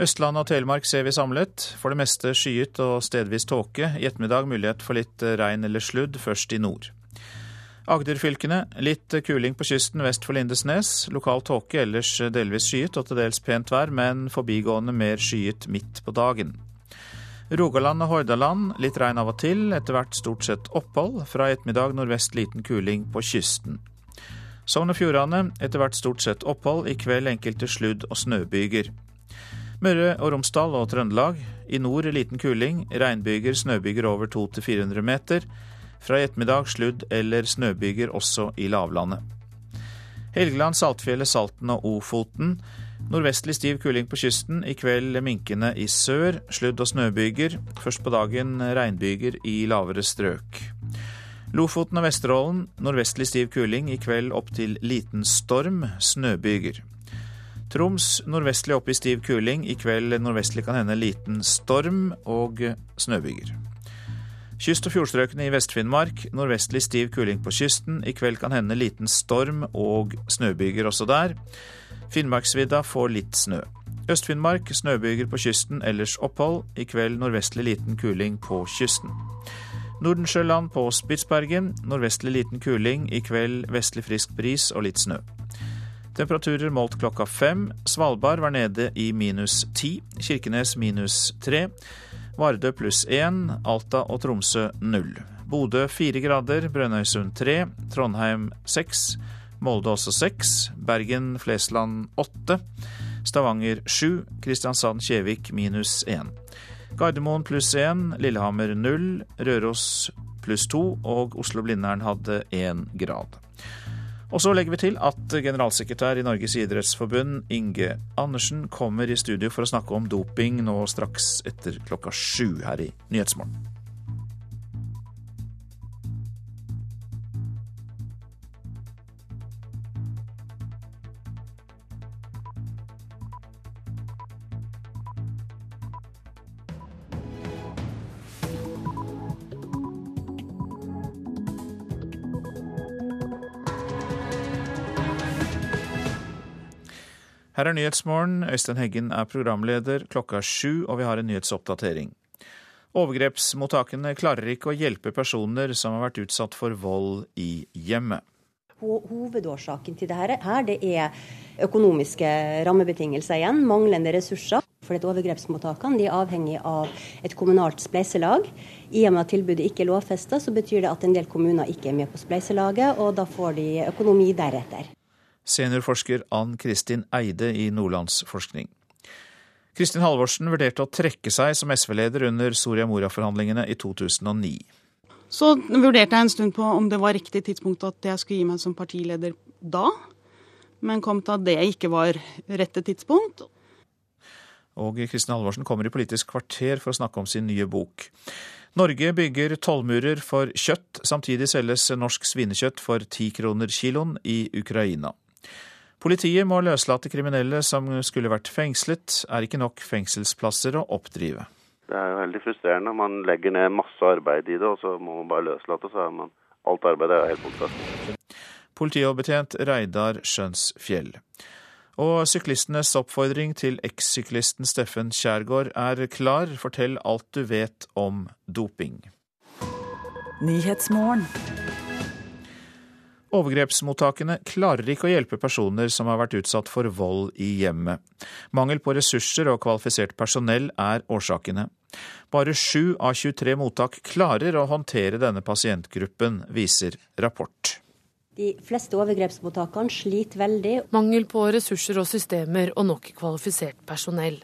S1: Østlandet og Telemark ser vi samlet. For det meste skyet og stedvis tåke. I ettermiddag mulighet for litt regn eller sludd, først i nord. Agderfylkene litt kuling på kysten vest for Lindesnes. Lokal tåke, ellers delvis skyet og til dels pent vær, men forbigående mer skyet midt på dagen. Rogaland og Hordaland litt regn av og til, etter hvert stort sett opphold. Fra i ettermiddag nordvest liten kuling på kysten. Sogn og Fjordane etter hvert stort sett opphold, i kveld enkelte sludd- og snøbyger. Møre og Romsdal og Trøndelag. I nord liten kuling, regnbyger, snøbyger over 200-400 meter. Fra i ettermiddag sludd- eller snøbyger også i lavlandet. Helgeland, Saltfjellet, Salten og Ofoten. Nordvestlig stiv kuling på kysten, i kveld minkende i sør. Sludd- og snøbyger. Først på dagen regnbyger i lavere strøk. Lofoten og Vesterålen nordvestlig stiv kuling, i kveld opp til liten storm. Snøbyger. Troms nordvestlig opp i stiv kuling, i kveld nordvestlig kan hende liten storm og snøbyger. Kyst- og fjordstrøkene i Vest-Finnmark nordvestlig stiv kuling på kysten, i kveld kan hende liten storm og snøbyger også der. Finnmarksvidda får litt snø. Øst-Finnmark snøbyger på kysten, ellers opphold. I kveld nordvestlig liten kuling på kysten. Nordensjøland på Spitsbergen nordvestlig liten kuling. I kveld vestlig frisk bris og litt snø. Temperaturer målt klokka fem. Svalbard var nede i minus ti. Kirkenes minus tre. Vardø pluss én. Alta og Tromsø null. Bodø fire grader. Brønnøysund tre. Trondheim seks. Molde også seks. Bergen, Flesland åtte. Stavanger sju. Kristiansand-Kjevik minus én. Gardermoen pluss én. Lillehammer null. Røros pluss to, og Oslo-Blindern hadde én grad. Og så legger vi til at generalsekretær i Norges idrettsforbund, Inge Andersen, kommer i studio for å snakke om doping nå straks etter klokka sju her i Nyhetsmorgen. Her er Nyhetsmorgen. Øystein Heggen er programleder. Klokka er sju, og vi har en nyhetsoppdatering. Overgrepsmottakene klarer ikke å hjelpe personer som har vært utsatt for vold i hjemmet.
S35: Hovedårsaken til dette her, det er økonomiske rammebetingelser igjen, manglende ressurser. For Overgrepsmottakene de er avhengig av et kommunalt spleiselag. I og med at tilbudet ikke er lovfesta, så betyr det at en del kommuner ikke er med på spleiselaget, og da får de økonomi deretter
S1: seniorforsker Ann Kristin Eide i Nordlandsforskning. Kristin Halvorsen vurderte å trekke seg som SV-leder under Soria Moria-forhandlingene i 2009.
S36: Så vurderte jeg en stund på om det var riktig tidspunkt at jeg skulle gi meg som partileder da, men kom til at det ikke var rette tidspunkt.
S1: Og Kristin Halvorsen kommer i Politisk kvarter for å snakke om sin nye bok. Norge bygger tollmurer for kjøtt, samtidig selges norsk svinekjøtt for ti kroner kiloen i Ukraina. Politiet må løslate kriminelle som skulle vært fengslet. Er ikke nok fengselsplasser å oppdrive.
S4: Det er jo veldig frustrerende. Man legger ned masse arbeid i det, og så må man bare løslate. Så er man alt arbeidet er helt borte.
S1: Politioverbetjent Reidar Skjønsfjell. Og syklistenes oppfordring til ekssyklisten Steffen Kjærgaard er klar. Fortell alt du vet om doping.
S37: Nyhetsmorgen.
S1: Overgrepsmottakene klarer ikke å hjelpe personer som har vært utsatt for vold i hjemmet. Mangel på ressurser og kvalifisert personell er årsakene. Bare sju av 23 mottak klarer å håndtere denne pasientgruppen, viser rapport.
S35: De fleste overgrepsmottakene sliter veldig.
S38: Mangel på ressurser og systemer og nok kvalifisert personell.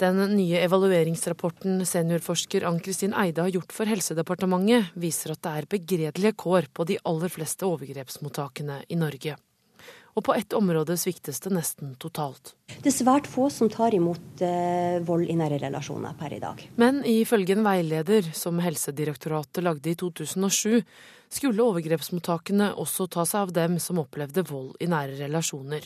S38: Den nye evalueringsrapporten seniorforsker Ann-Kristin Eide har gjort for Helsedepartementet, viser at det er begredelige kår på de aller fleste overgrepsmottakene i Norge. Og på ett område sviktes det nesten totalt.
S35: Det er svært få som tar imot eh, vold i nære relasjoner per i dag.
S38: Men ifølge en veileder som Helsedirektoratet lagde i 2007, skulle overgrepsmottakene også ta seg av dem som opplevde vold i nære relasjoner.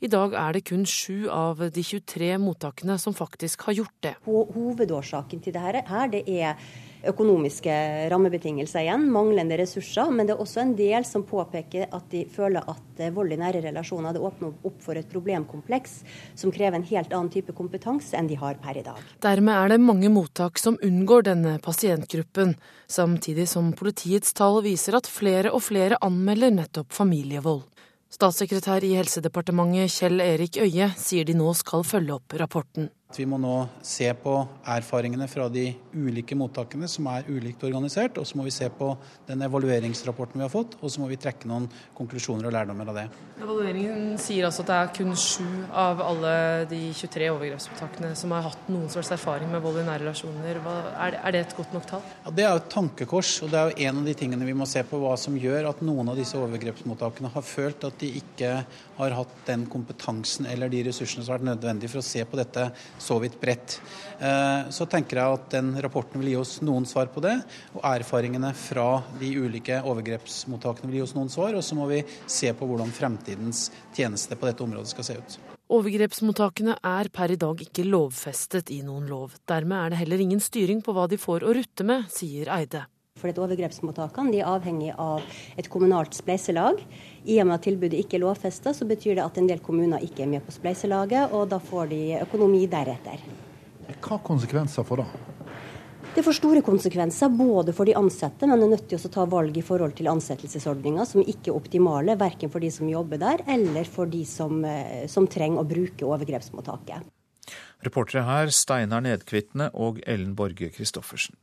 S38: I dag er det kun sju av de 23 mottakene som faktisk har gjort det.
S35: Hovedårsaken til dette her, det er økonomiske rammebetingelser igjen, manglende ressurser. Men det er også en del som påpeker at de føler at eh, vold i nære relasjoner det åpner opp for et problemkompleks som krever en helt annen type kompetanse enn de har per i dag.
S38: Dermed er det mange mottak som unngår denne pasientgruppen, samtidig som politiets tall viser at flere og flere anmelder nettopp familievold. Statssekretær i Helsedepartementet Kjell Erik Øie sier de nå skal følge opp rapporten.
S39: Vi må nå se på erfaringene fra de ulike mottakene som er ulikt organisert. Og så må vi se på den evalueringsrapporten vi har fått, og så må vi trekke noen konklusjoner og lærdommer av det.
S38: Evalueringen sier altså at det er kun sju av alle de 23 overgrepsmottakene som har hatt noen slags erfaring med vold i nære relasjoner. Er det et godt nok tall?
S39: Ja, Det er jo et tankekors, og det er jo en av de tingene vi må se på. Hva som gjør at noen av disse overgrepsmottakene har følt at de ikke har hatt den kompetansen eller de ressursene som har vært nødvendige for å se på dette så vidt bredt. Eh, så tenker jeg at den rapporten vil gi oss noen svar på det. Og erfaringene fra de ulike overgrepsmottakene vil gi oss noen svar. Og så må vi se på hvordan fremtidens tjeneste på dette området skal se ut.
S38: Overgrepsmottakene er per i dag ikke lovfestet i noen lov. Dermed er det heller ingen styring på hva de får å rutte med, sier Eide.
S35: For Overgrepsmottakene de er avhengig av et kommunalt spleiselag. I og med at tilbudet ikke er lovfesta, så betyr det at en del kommuner ikke er med på spleiselaget, og da får de økonomi deretter.
S40: Hva konsekvenser får det?
S35: Det får store konsekvenser både for de ansatte, men er nødt til å ta valg i forhold til ansettelsesordninger som ikke er optimale, verken for de som jobber der, eller for de som, eh, som trenger å bruke overgrepsmottaket.
S1: Reportere her Steinar Nedkvitne og Ellen Borge Christoffersen.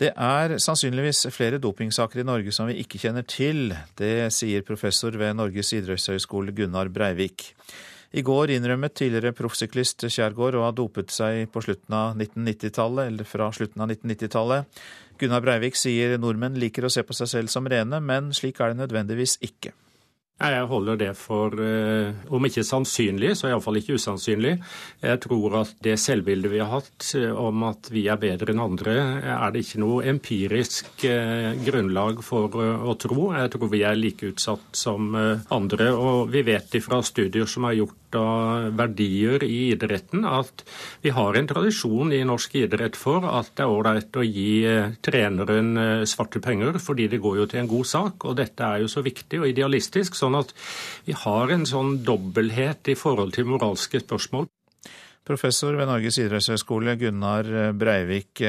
S1: Det er sannsynligvis flere dopingsaker i Norge som vi ikke kjenner til. Det sier professor ved Norges idrettshøgskole Gunnar Breivik. I går innrømmet tidligere proffsyklist Kjærgaard å ha dopet seg på slutten av 1990-tallet, eller fra slutten av 1990-tallet. Gunnar Breivik sier nordmenn liker å se på seg selv som rene, men slik er det nødvendigvis ikke.
S37: Jeg holder det for, eh, om ikke sannsynlig, så iallfall ikke usannsynlig. Jeg tror at det selvbildet vi har hatt eh, om at vi er bedre enn andre, er det ikke noe empirisk eh, grunnlag for å tro. Jeg tror vi er like utsatt som andre. Og vi vet fra studier som er gjort av verdier i idretten, at vi har en tradisjon i norsk idrett for at det er ålreit å gi treneren svarte penger, fordi det går jo til en god sak. Og dette er jo så viktig og idealistisk. sånn at vi har en sånn dobbelthet i forhold til moralske spørsmål.
S1: Professor ved Norges idrettshøgskole Gunnar Breivik.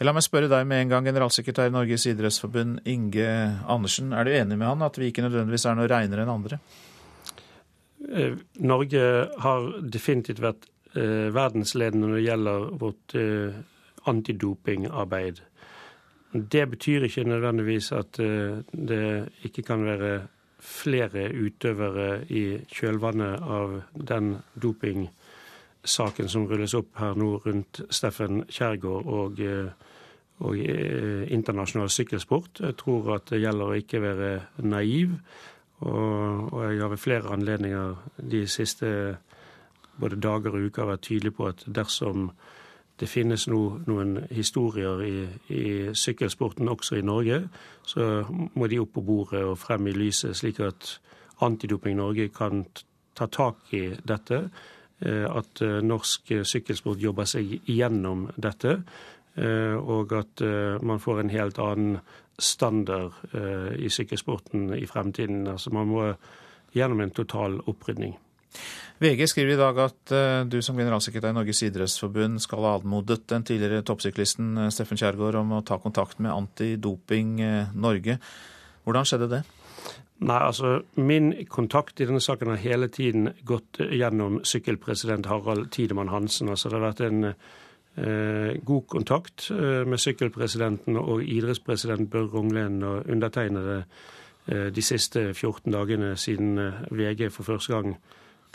S1: La meg spørre deg med en gang, generalsekretær i Norges idrettsforbund Inge Andersen. Er du enig med han at vi ikke nødvendigvis er noe reinere enn andre?
S41: Eh, Norge har definitivt vært eh, verdensledende når det gjelder vårt eh, antidopingarbeid. Det betyr ikke nødvendigvis at det ikke kan være flere utøvere i kjølvannet av den dopingsaken som rulles opp her nå rundt Steffen Kjærgaard og, og internasjonal sykkelsport. Jeg tror at det gjelder å ikke være naiv. Og, og jeg har ved flere anledninger de siste både dager og uker vært tydelig på at dersom det finnes no, noen historier i, i, sykkelsporten også i Norge, så må de opp på bordet og frem i lyset, slik at Antidoping Norge kan ta tak i dette. Eh, at eh, norsk sykkelsport jobber seg igjennom dette. Eh, og at man får en helt annen standard i sykkelsporten i fremtiden. Altså man må gjennom en total opprydning.
S1: VG skriver i dag at uh, du som generalsekretær i Norges idrettsforbund skal ha anmodet den tidligere toppsyklisten uh, Steffen Kjærgaard om å ta kontakt med Antidoping Norge. Hvordan skjedde det?
S41: Nei, altså Min kontakt i denne saken har hele tiden gått gjennom sykkelpresident Harald Tidemann Hansen. Altså Det har vært en god kontakt med sykkelpresidenten og idrettspresident Børre Ronglen og undertegnede de siste 14 dagene siden VG for første gang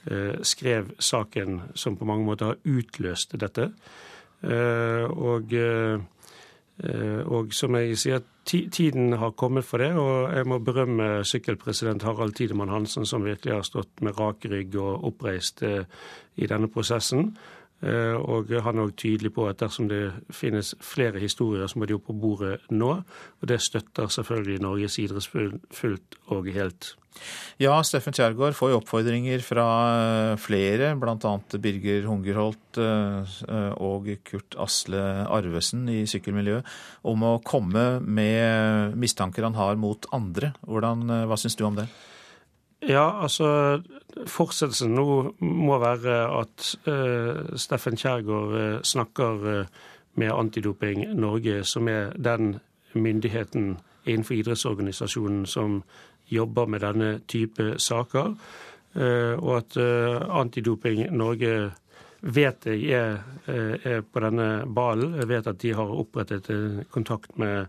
S41: Eh, skrev saken som på mange måter har utløst dette. Eh, og, eh, og som jeg sier, tiden har kommet for det. Og jeg må berømme sykkelpresident Harald Tidemann Hansen, som virkelig har stått med rak rygg og oppreist i denne prosessen. Eh, og han er òg tydelig på at dersom det finnes flere historier, så må de opp på bordet nå. Og det støtter selvfølgelig Norges idrettsfullt fullt og helt.
S1: Ja, Steffen Kjærgaard får jo oppfordringer fra eh, flere, bl.a. Birger Hungerholt eh, og Kurt Asle Arvesen i sykkelmiljøet, om å komme med mistanker han har mot andre. Hvordan, hva syns du om det?
S41: Ja, altså Fortsettelsen nå må være at uh, Steffen Kjærgaard uh, snakker uh, med Antidoping Norge, som er den myndigheten innenfor idrettsorganisasjonen som jobber med denne type saker. og at Antidoping Norge vet jeg er, er, på denne ballen. Jeg vet at de har opprettet kontakt med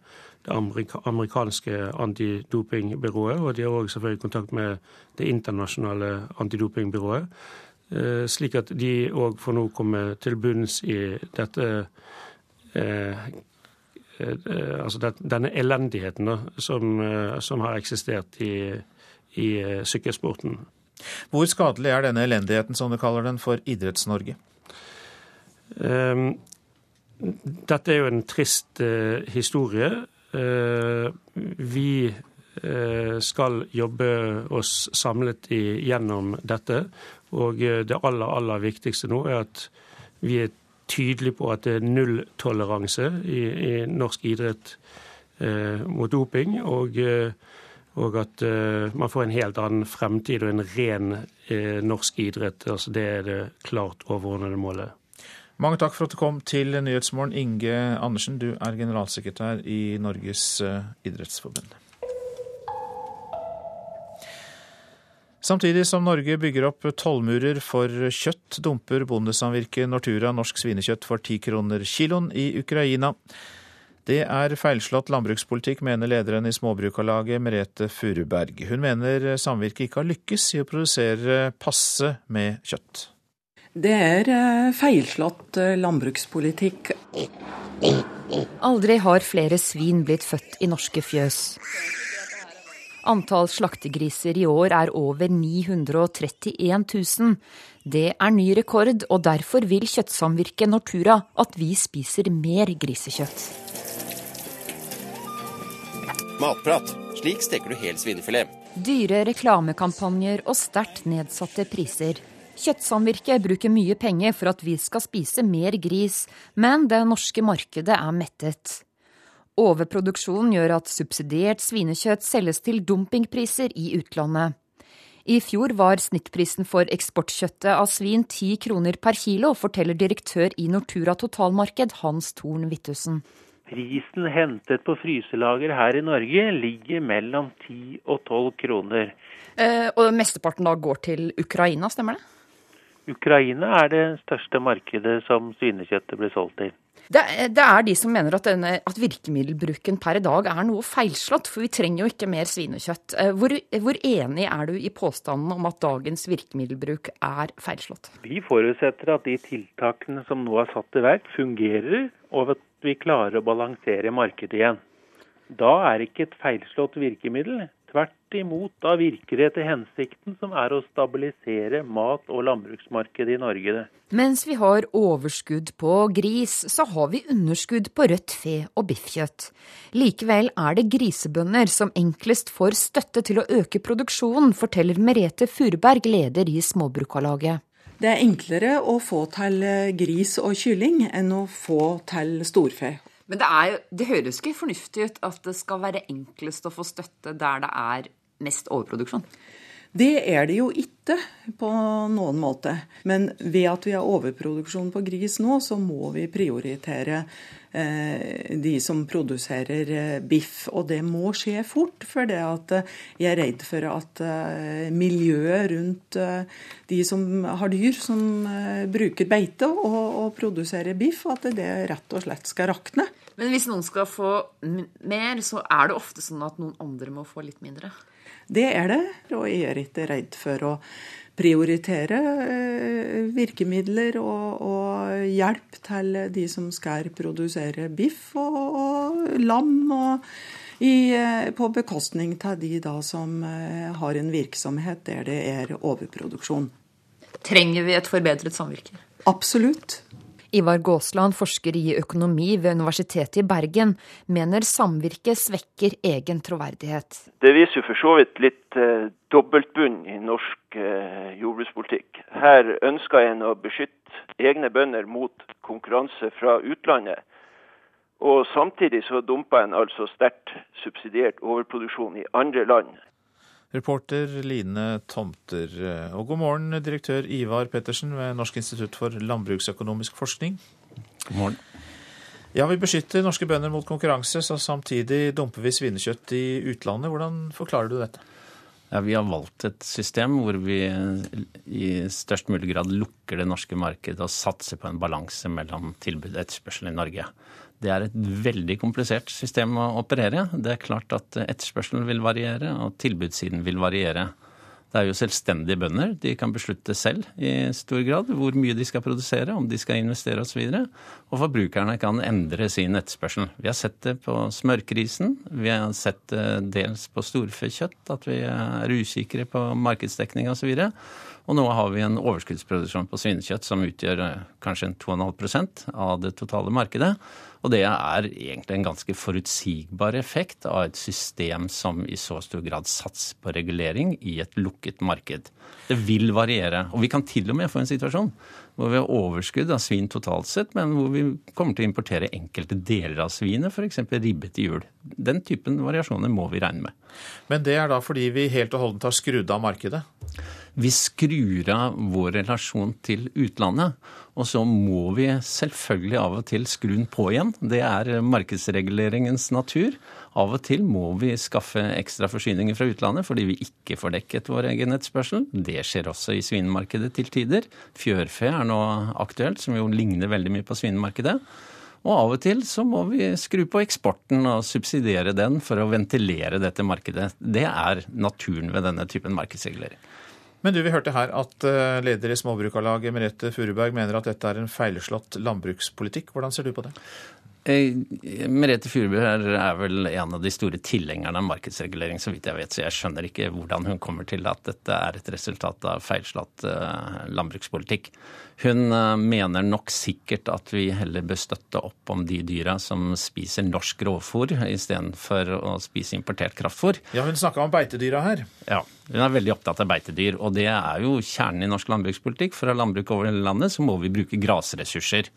S41: det amerikanske antidopingbyrået. Og de har òg selvfølgelig kontakt med det internasjonale antidopingbyrået. Eh, slik at de òg får nå komme til bunns i dette eh, eh, altså denne elendigheten da, som, som, har eksistert i, i sykkelsporten.
S1: Hvor skadelig er denne elendigheten, som du kaller den, for Idretts-Norge?
S41: Dette er jo en trist historie. Eh, vi eh, skal jobbe oss samlet gjennom dette. Og eh, det aller, aller viktigste nå er at vi er tydelige på at det er nulltoleranse i, i norsk idrett mot doping. Og, og at eh, man får en helt annen fremtid og en ren eh, norsk idrett. Altså, det er det klart overordnede målet.
S1: Mange takk for at du kom til Nyhetsmorgen. Inge Andersen, du er generalsekretær i Norges eh, idrettsforbund. Samtidig som Norge bygger opp tollmurer for kjøtt, dumper bondesamvirket Nortura norsk svinekjøtt for ti kroner kiloen i Ukraina. Det er feilslått landbrukspolitikk, mener lederen i Småbrukarlaget Merete Furuberg. Hun mener samvirket ikke har lykkes i å produsere passe med kjøtt.
S42: Det er eh, feilslått eh, landbrukspolitikk.
S43: Aldri har flere svin blitt født i norske fjøs. Antall slaktegriser i år er over 931 000. Det er ny rekord, og derfor vil kjøttsamvirket Nortura at vi spiser mer grisekjøtt.
S44: Matprat. Slik steker du hel svinefilet.
S43: Dyre reklamekampanjer og sterkt nedsatte priser. Kjøttsamvirket bruker mye penger for at vi skal spise mer gris, men det norske markedet er mettet. Overproduksjonen gjør at subsidiert svinekjøtt selges til dumpingpriser i utlandet. I fjor var snittprisen for eksportkjøttet av svin ti kroner per kilo, forteller direktør i Nortura totalmarked Hans Thorn Wittussen.
S45: Prisen hentet på fryselager her i Norge ligger mellom 10 og 12 kroner.
S43: Eh, og mesteparten da går til Ukraina, stemmer det?
S45: Ukraina er det største markedet som svinekjøttet blir solgt til.
S43: Det, det, er de som mener at, denne, at, virkemiddelbruken per i dag er noe feilslått, for vi trenger jo ikke mer svinekjøtt. Eh, hvor, hvor, enig er du i påstanden om at dagens virkemiddelbruk er feilslått?
S45: Vi forutsetter at de tiltakene som nå er satt i verk, fungerer, og at vi klarer å balansere markedet igjen. Da er ikke et feilslått virkemiddel Tvert imot, da virker det etter hensikten, som er å stabilisere mat- og landbruksmarkedet i Norge.
S43: Mens vi har overskudd på gris, så har vi underskudd på rødt fe og biffkjøtt. Likevel er det grisebønder som enklest får støtte til å øke produksjonen, forteller Merete Furuberg, leder i Småbrukarlaget.
S42: Det er enklere å få til gris og kylling enn å få til storfe.
S43: Men det, er, det høres ikke fornuftig ut at det skal være enklest å få støtte der det er mest overproduksjon?
S42: Det er det jo ikke på noen måte. Men ved at vi har overproduksjon på gris nå, så må vi prioritere eh, de som produserer eh, biff. Og det må skje fort, for det at eh, jeg er redd for at eh, miljøet rundt eh, de som har dyr som eh, bruker beite og, og produserer biff, at det rett og slett skal rakne.
S43: Men hvis noen skal få mer, så er det ofte sånn at noen andre må få litt mindre?
S42: Det er det, og jeg er ikke redd for å prioritere eh, virkemidler og, og hjelp til de som skal produsere biff og, og lam. og i, eh, på bekostning av de da som eh, har en virksomhet der det er overproduksjon.
S43: Trenger vi et forbedret samvirke?
S42: Absolutt.
S43: Ivar Gåsland, forsker i økonomi ved Universitetet i Bergen, mener samvirket svekker egen troverdighet.
S46: Det viser jo for så vidt litt eh, dobbeltbunn i norsk eh, jordbrukspolitikk. Her ønsker en å beskytte egne bønder mot konkurranse fra utlandet. Og samtidig så dumper en altså sterkt subsidiert overproduksjon i andre land.
S1: Reporter Line Tomter. Og god morgen, direktør Ivar Pettersen ved Norsk institutt for landbruksøkonomisk forskning.
S47: God morgen.
S1: Ja, Vi beskytter norske bønder mot konkurranse, så samtidig dumper vi svinekjøtt i utlandet. Hvordan forklarer du dette?
S47: Ja, Vi har valgt et system hvor vi i størst mulig grad lukker det norske markedet og satser på en balanse mellom tilbud og etterspørsel i Norge. Det er et veldig komplisert system å operere. Det er klart at etterspørselen vil variere, og tilbudssiden vil variere. Det er jo selvstendige bønder. De kan beslutte selv i stor grad hvor mye de skal produsere, om de skal investere osv. Og, så og forbrukerne kan endre sin etterspørsel. Vi har sett det på smørkrisen. Vi har sett det dels på storfekjøtt, at vi er usikre på markedsdekning osv. Og, så og nå har vi en overskuddsproduksjon på svinekjøtt som utgjør kanskje 2,5% av det totale markedet. Og det er egentlig en ganske forutsigbar effekt av et system som i så stor grad satser på regulering i et lukket marked. Det vil variere. Og vi kan til og med få en situasjon hvor vi har overskudd av svin totalt sett, men hvor vi kommer til å importere enkelte deler av svinet, f.eks. ribbe til jul. Den typen variasjoner må vi regne med.
S1: Men det er da fordi vi helt og holdent har skrudd av markedet?
S47: Vi skrur av vår relasjon til utlandet. Og så må vi selvfølgelig av og til skru den på igjen. Det er markedsreguleringens natur. Av og til må vi skaffe ekstra forsyninger fra utlandet fordi vi ikke får dekket vår egen etterspørsel. Det skjer også i svinemarkedet til tider. Fjørfe er nå aktuelt, som jo ligner veldig mye på svinemarkedet. Og av og til så må vi skru på eksporten og subsidiere den for å ventilere dette markedet. Det er naturen ved denne typen markedsregulering.
S1: Men du, vi hørte her at eh, leder i Småbrukarlaget Merete Furuberg mener at dette er en feilslått landbrukspolitikk. Hvordan ser du på det?
S47: Eh, Merete Furuberg er vel en av de store tilhengerne av markedsregulering, så vidt jeg vet. Så jeg skjønner ikke hvordan hun kommer til at dette er et resultat av feilslått eh, landbrukspolitikk. Hun eh, mener nok sikkert at vi heller bør støtte opp om de dyra som spiser norsk grovfôr istedenfor å spise importert kraftfôr.
S1: Ja, Hun snakka om beitedyra her.
S47: Ja, hun er veldig opptatt av beitedyr. Og det er jo kjernen i norsk landbrukspolitikk. For å ha landbruk over hele landet så må vi bruke grasressurser.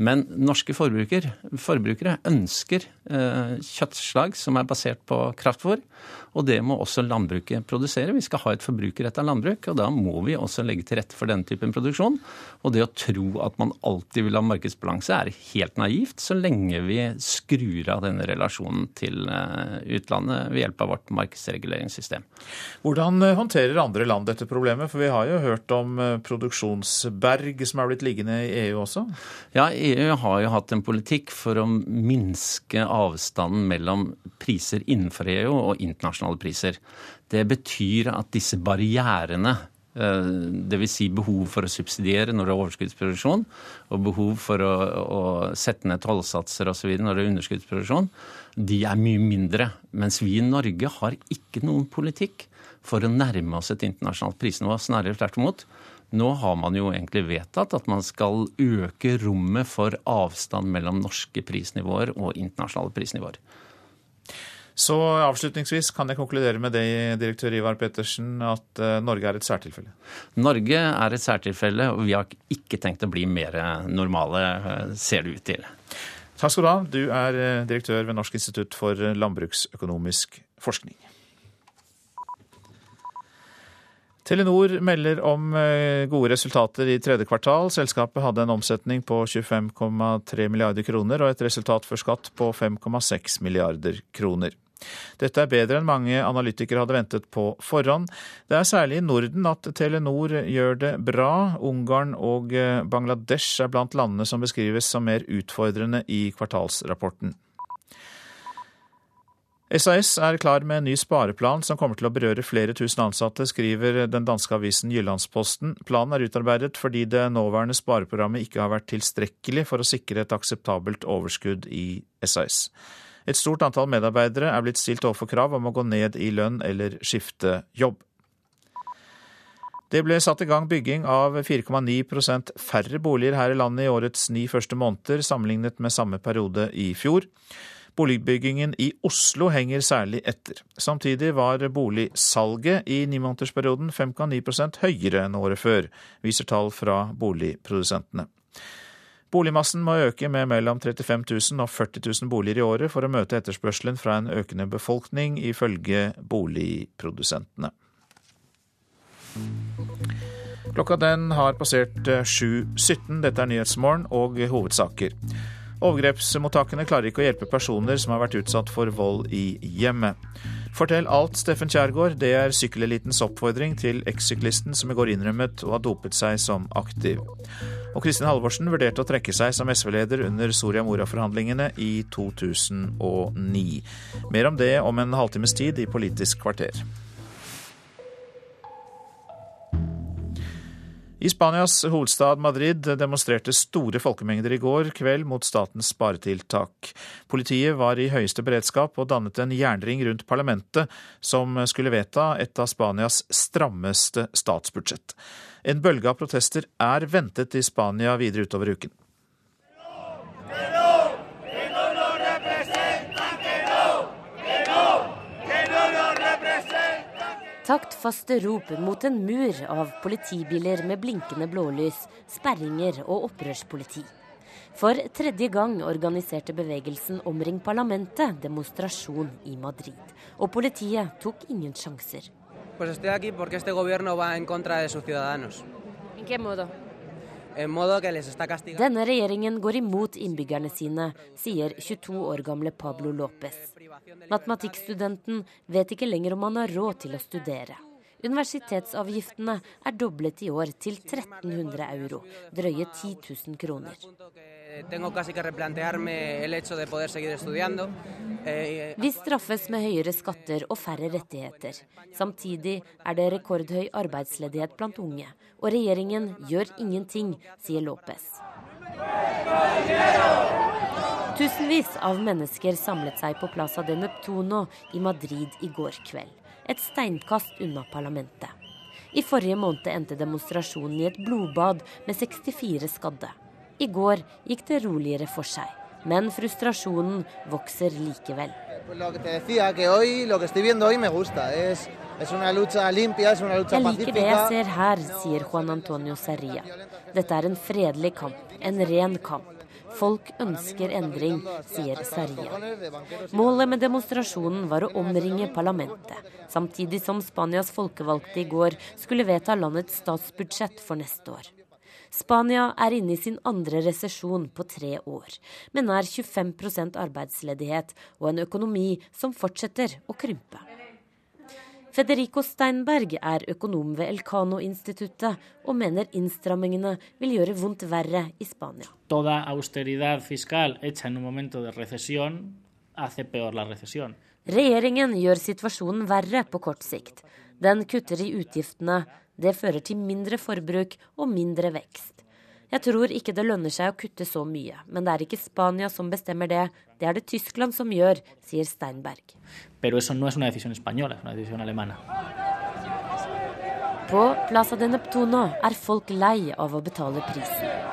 S47: Men norske forbrukere, forbrukere ønsker eh, kjøttslag som er basert på kraftfôr. Og det må også landbruket produsere. Vi skal ha et forbrukerretta landbruk, og da må vi også legge til rette for denne typen produksjon. Og det å tro at man alltid vil ha markedsbalanse, er helt naivt så lenge vi skrur av denne relasjonen til eh, utlandet ved hjelp av vårt markedsreguleringssystem.
S1: Hvordan eh, håndterer andre land dette problemet? For vi har jo hørt om eh, produksjonsberg som er blitt liggende i EU også?
S47: Ja, EU har jo hatt en politikk for å minske avstanden mellom priser innenfor EU og internasjonale priser. Det betyr at disse barrierene Dvs. Si behov for å subsidiere når det er overskuddsproduksjon, og behov for å, å sette ned tollsatser osv. når det er underskuddsproduksjon, de er mye mindre. Mens vi i Norge har ikke noen politikk for å nærme oss et internasjonalt prisnivå. Snarere tvert imot. Nå har man jo egentlig vedtatt at man skal øke rommet for avstand mellom norske prisnivåer og internasjonale prisnivåer.
S1: Så avslutningsvis kan jeg konkludere med det, direktør Ivar Pettersen, at eh, Norge er et særtilfelle?
S47: Norge er et særtilfelle, og vi har ikke tenkt å bli mer normale, eh, ser det ut til.
S1: Takk skal du ha. Du er eh, direktør ved Norsk institutt for landbruksøkonomisk forskning. Telenor melder om gode resultater i tredje kvartal. Selskapet hadde en omsetning på 25,3 milliarder kroner og et resultat før skatt på 5,6 milliarder kroner. Dette er bedre enn mange analytikere hadde ventet på forhånd. Det er særlig i Norden at Telenor gjør det bra. Ungarn og eh, Bangladesh er blant landene som beskrives som mer utfordrende i kvartalsrapporten. SAS er klar med en ny spareplan som kommer til å berøre flere tusen ansatte, skriver den danske avisen Jyllandsposten. Planen er utarbeidet fordi det nåværende spareprogrammet ikke har vært tilstrekkelig for å sikre et akseptabelt overskudd i SAS. Et stort antall medarbeidere er blitt stilt overfor krav om å gå ned i lønn eller skifte jobb. Det ble satt i gang bygging av 4,9% færre boliger her i landet i årets ni første måneder, sammenlignet med samme periode i fjor. Boligbyggingen i Oslo henger særlig etter. Samtidig var boligsalget i nimånedersperioden 5,9% høyere enn året før, viser tall fra boligprodusentene. Boligmassen må øke med mellom 35 000 og 40 000 boliger i året for å møte etterspørselen fra en økende befolkning, ifølge boligprodusentene. Klokka den har passert 7.17. Dette er Nyhetsmorgen og hovedsaker. Overgrepsmottakene klarer ikke å hjelpe personer som har vært utsatt for vold i hjemmet. Fortell alt, Steffen Kjærgaard. Det er sykkelelitens oppfordring til ekssyklisten som i går innrømmet å ha dopet seg som aktiv. Og Kristin Halvorsen vurderte å trekke seg som SV-leder under Soria Moria-forhandlingene i 2009. Mer om det om en halvtimes tid i Politisk kvarter. I Spanias hovedstad Madrid demonstrerte store folkemengder i går kveld mot statens sparetiltak. Politiet var i høyeste beredskap og dannet en jernring rundt parlamentet, som skulle vedta et av Spanias strammeste statsbudsjett. En bølge av protester er ventet i Spania videre utover uken.
S48: Taktfaste rop mot en mur av politibiler med blinkende blålys, sperringer og opprørspoliti. For tredje gang organiserte bevegelsen Omring parlamentet demonstrasjon i Madrid. Og politiet tok ingen sjanser.
S49: Pues estoy aquí porque este gobierno va en contra de sus ciudadanos.
S48: ¿En qué modo?
S49: Denne
S48: regjeringen går imot innbyggerne sine, sier 22 år gamle Pablo Lopez. Matematikkstudenten vet ikke lenger om han har råd til å studere. Universitetsavgiftene er doblet i år til 1300 euro, drøye 10 000 kroner. Vi straffes med høyere skatter og færre rettigheter. Samtidig er det rekordhøy arbeidsledighet blant unge. Og regjeringen gjør ingenting, sier Lopez. Tusenvis av mennesker samlet seg på Plaza de Neptuno i Madrid i går kveld. Et steinkast unna parlamentet. I forrige måned endte demonstrasjonen i et blodbad med 64 skadde. I går gikk det roligere for seg, men frustrasjonen vokser likevel. Jeg liker det jeg ser her, sier Juan Antonio Serria. Dette er en fredelig kamp, en ren kamp. Folk ønsker endring, sier Sarria. Målet med demonstrasjonen var å omringe parlamentet, samtidig som Spanias folkevalgte i går skulle vedta landets statsbudsjett for neste år. Spania er inne i sin andre resesjon på tre år, med nær 25% arbeidsledighet og en økonomi som fortsetter å krympe. Federico Steinberg er økonom ved Elcano-instituttet og mener innstrammingene vil gjøre vondt verre i Spania. Regjeringen gjør situasjonen verre på kort sikt. Den kutter i utgiftene, det fører til mindre forbruk og mindre vekst. Jeg tror ikke det lønner seg å kutte så mye, men det er ikke Spania som bestemmer det, det er det Tyskland som gjør, sier Steinberg. På Plaza de Neptuno er folk lei av å betale prisen.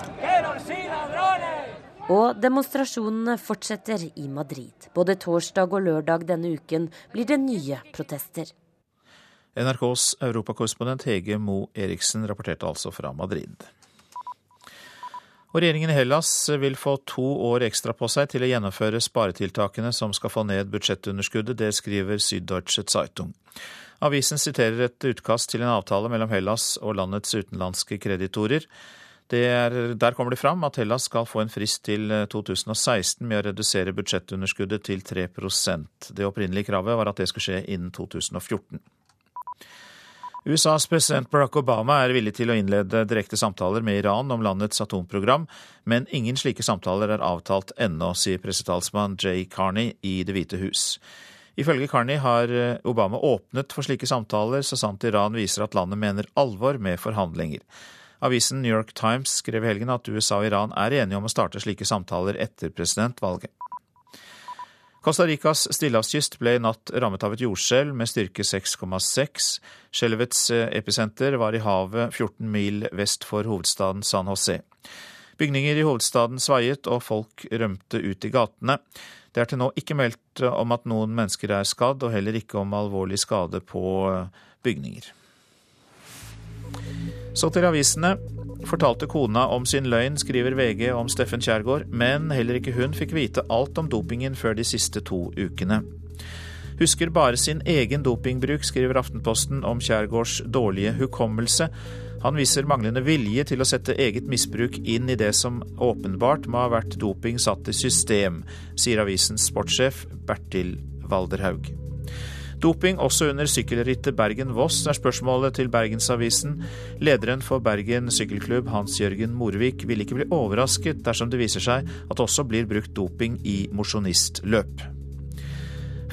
S48: Og demonstrasjonene fortsetter i Madrid. Både torsdag og lørdag denne uken blir det nye protester.
S1: NRKs europakorrespondent Hege Mo Eriksen rapporterte altså fra Madrid. Og regjeringen i Hellas vil få to år ekstra på seg til å gjennomføre sparetiltakene som skal få ned budsjettunderskuddet. Det skriver Süddeutsche Zeitung. Avisen siterer et utkast til en avtale mellom Hellas og landets utenlandske kreditorer. Er, der kommer det fram at Hellas skal få en frist til 2016 med å redusere budsjettunderskuddet til 3% Det opprinnelige kravet var at det skulle skje innen 2014. USAs president Barack Obama er villig til å innlede direkte samtaler med Iran om landets atomprogram, men ingen slike samtaler er avtalt ennå, sier pressetalsmann Jay Carney i Det hvite hus. Ifølge Carney har Obama åpnet for slike samtaler så sant Iran viser at landet mener alvor med forhandlinger. Avisen New York Times skrev i helgen at USA og Iran er enige om å starte slike samtaler etter presidentvalget. Costa Ricas stillehavskyst ble i natt rammet av et jordskjelv med styrke 6,6. Skjelvets eh, episenter var i havet 14 mil vest for hovedstaden San José. Bygninger i hovedstaden svaiet, og folk rømte ut i gatene. Det er til nå ikke meldt om at noen mennesker er skadd, og heller ikke om alvorlig skade på eh, bygninger. Så til avisene. Fortalte kona om sin løgn, skriver VG om Steffen Kjærgaard, men heller ikke hun fikk vite alt om dopingen før de siste to ukene. Husker bare sin egen dopingbruk, skriver Aftenposten om Kjærgaards dårlige hukommelse. Han viser manglende vilje til å sette eget misbruk inn i det som åpenbart må ha vært doping satt i system, sier avisens sportssjef Bertil Valderhaug. Doping også under sykkelrittet Bergen-Voss, er spørsmålet til Bergensavisen. Lederen for Bergen sykkelklubb, Hans-Jørgen Morvik, vil ikke bli overrasket dersom det viser seg at også blir brukt doping i mosjonistløp.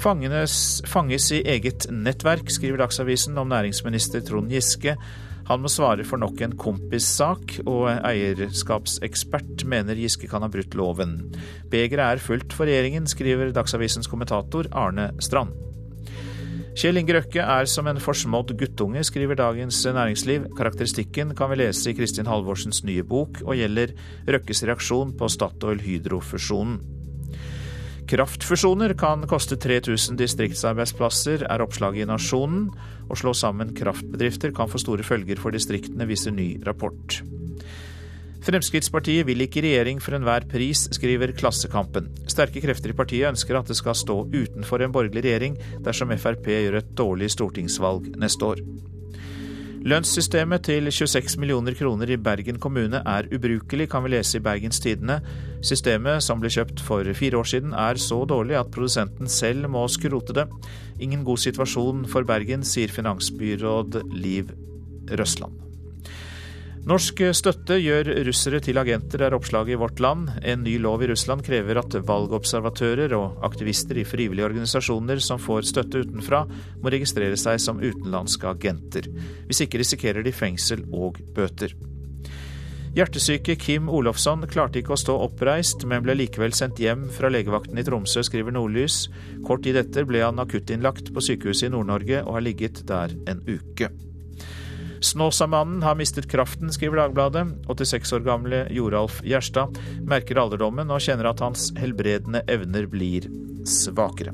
S1: Fanges i eget nettverk, skriver Dagsavisen om næringsminister Trond Giske. Han må svare for nok en kompissak, og eierskapsekspert mener Giske kan ha brutt loven. Begeret er fullt for regjeringen, skriver Dagsavisens kommentator Arne Strand. Kjell Inge Røkke er som en forsmådd guttunge, skriver Dagens Næringsliv. Karakteristikken kan vi lese i Kristin Halvorsens nye bok, og gjelder Røkkes reaksjon på Statoil-Hydro-fusjonen. Kraftfusjoner kan koste 3000 distriktsarbeidsplasser, er oppslaget i Nasjonen. Å slå sammen kraftbedrifter kan få store følger for distriktene, viser ny rapport. Fremskrittspartiet vil ikke regjering for enhver pris, skriver Klassekampen. Sterke krefter i partiet ønsker at det skal stå utenfor en borgerlig regjering dersom Frp gjør et dårlig stortingsvalg neste år. Lønnssystemet til 26 millioner kroner i Bergen kommune er ubrukelig, kan vi lese i Bergens Tidende. Systemet, som ble kjøpt for fire år siden, er så dårlig at produsenten selv må skrote det. Ingen god situasjon for Bergen, sier finansbyråd Liv Røsland. Norsk støtte gjør russere til agenter, er oppslaget i Vårt Land. En ny lov i Russland krever at valgobservatører og aktivister i frivillige organisasjoner som får støtte utenfra, må registrere seg som utenlandske agenter. Hvis ikke risikerer de fengsel og bøter. Hjertesyke Kim Olofsson klarte ikke å stå oppreist, men ble likevel sendt hjem fra legevakten i Tromsø, skriver Nordlys. Kort tid etter ble han akuttinnlagt på sykehuset i Nord-Norge og har ligget der en uke. Snåsamannen har mistet kraften, skriver Dagbladet. 86 år gamle Joralf Gjerstad merker alderdommen og kjenner at hans helbredende evner blir svakere.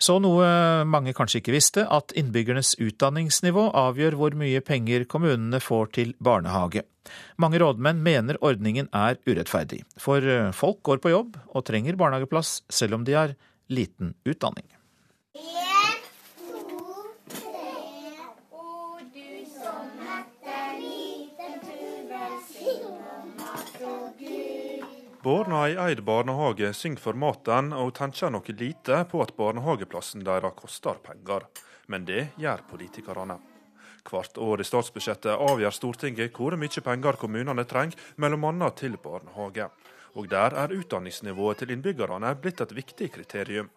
S1: Så noe mange kanskje ikke visste, at innbyggernes utdanningsnivå avgjør hvor mye penger kommunene får til barnehage. Mange rådmenn mener ordningen er urettferdig, for folk går på jobb og trenger barnehageplass selv om de har liten utdanning.
S50: Barna i Eid barnehage synger for maten og tenker noe lite på at barnehageplassen deres koster penger. Men det gjør politikerne. Hvert år i statsbudsjettet avgjør Stortinget hvor mye penger kommunene trenger, bl.a. til barnehage. Og der er utdanningsnivået til innbyggerne blitt et viktig kriterium.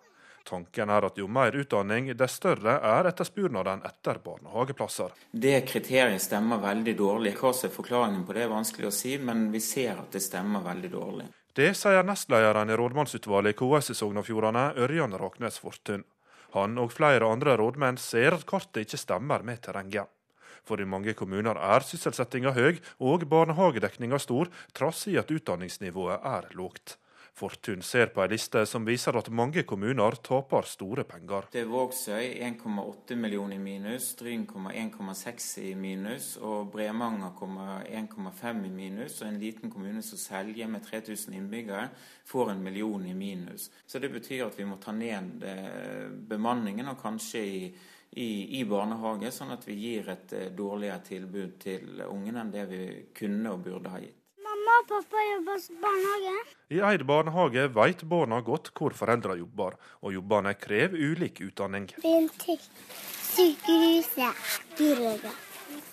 S50: Tanken er at jo mer utdanning, dess større er etterspurnaden etter barnehageplasser.
S51: Det kriteriet stemmer veldig dårlig. Hva som er forklaringen på det er vanskelig å si, men vi ser at det stemmer veldig dårlig.
S50: Det sier nestlederen i rådmannsutvalget i KS i Sogn og Fjordane, Ørjan Raknes Fortun. Han og flere andre rådmenn ser at kartet ikke stemmer med terrenget. For i mange kommuner er sysselsettinga høy og barnehagedekninga stor, trass i at utdanningsnivået er lågt. Fortun ser på ei liste som viser at mange kommuner taper store penger.
S51: Det er Vågsøy 1,8 millioner i minus, Stryn 1,6 i minus, og Bremanger 1,5 i minus. Og en liten kommune som Selje med 3000 innbyggere får en million i minus. Så det betyr at vi må ta ned eh, bemanningen, og kanskje i i, i, barnehage, sånn at vi gir et eh, dårligere tilbud til ungene enn det vi kunne og burde ha gitt.
S52: Mamma og pappa jobber i barnehage.
S50: I Eid barnehage vet barna godt hvor foreldra jobber, og jobbene krever ulik utdanning.
S52: Sykehuset, byrådet,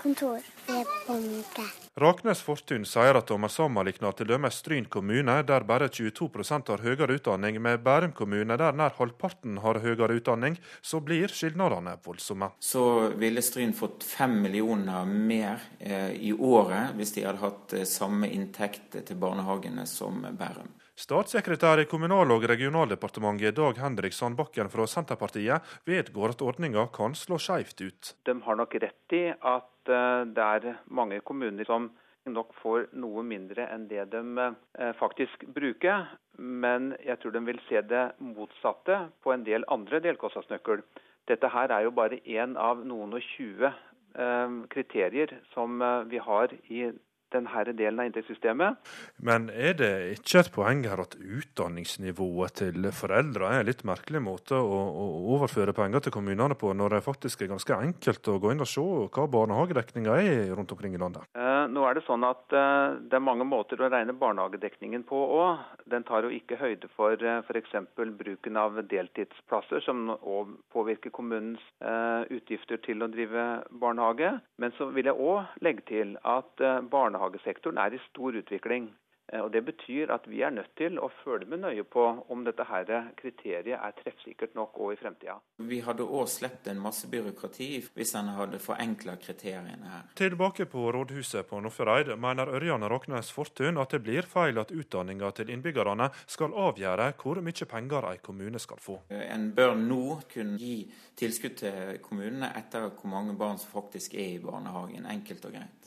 S52: kontor, banke.
S50: Raknes Fortun sier at om man sammenligner t.d. Stryn kommune, der bare 22% har høyere utdanning, med Bærum kommune, der nær halvparten har høyere utdanning, så blir skilnadene voldsomme.
S51: Så ville Stryn fått fem millioner mer eh, i året hvis de hadde hatt eh, samme inntekt til barnehagene som Bærum.
S50: Statssekretær i Kommunal- og regionaldepartementet Dag Henrik Sandbakken fra Senterpartiet vedgår at ordninga kan slå skeivt ut.
S53: De har nok rett i at eh, det er mange kommuner som nok får noe mindre enn det de eh, faktisk bruker. Men jeg tror de vil se det motsatte på en del andre delkostnadsnøkkel. Dette her er jo bare én av noen og tjue eh, kriterier som vi har i denne delen av inntektssystemet.
S50: Men er det ikke et poeng her at utdanningsnivået til foreldre er en litt merkelig måte å, å, overføre penger til kommunene på, når det faktisk er ganske enkelt å gå inn og se hva barnehagedekninga er rundt omkring i landet?
S53: Eh, nå er Det sånn at eh, det er mange måter å regne barnehagedekningen på òg. Den tar jo ikke høyde for eh, f.eks. bruken av deltidsplasser, som òg påvirker kommunens eh, utgifter til å drive barnehage. Men så vil jeg òg legge til at eh, barnehage barnehagesektoren er i stor utvikling. Eh, og Det betyr at vi er nødt til å følge med nøye på om dette her kriteriet er treffsikkert nok òg i fremtida.
S51: Vi hadde òg sluppet en masse byråkrati hvis en hadde forenkla kriteriene her.
S50: Tilbake på rådhuset på Nordfjordeid mener Ørjan Raknes Fortun at det blir feil at utdanninga til innbyggerne skal avgjøre hvor mye penger en kommune skal få.
S51: En bør nå kunne gi tilskudd til kommunene etter hvor mange barn som faktisk er i barnehagen. Enkelt og greit.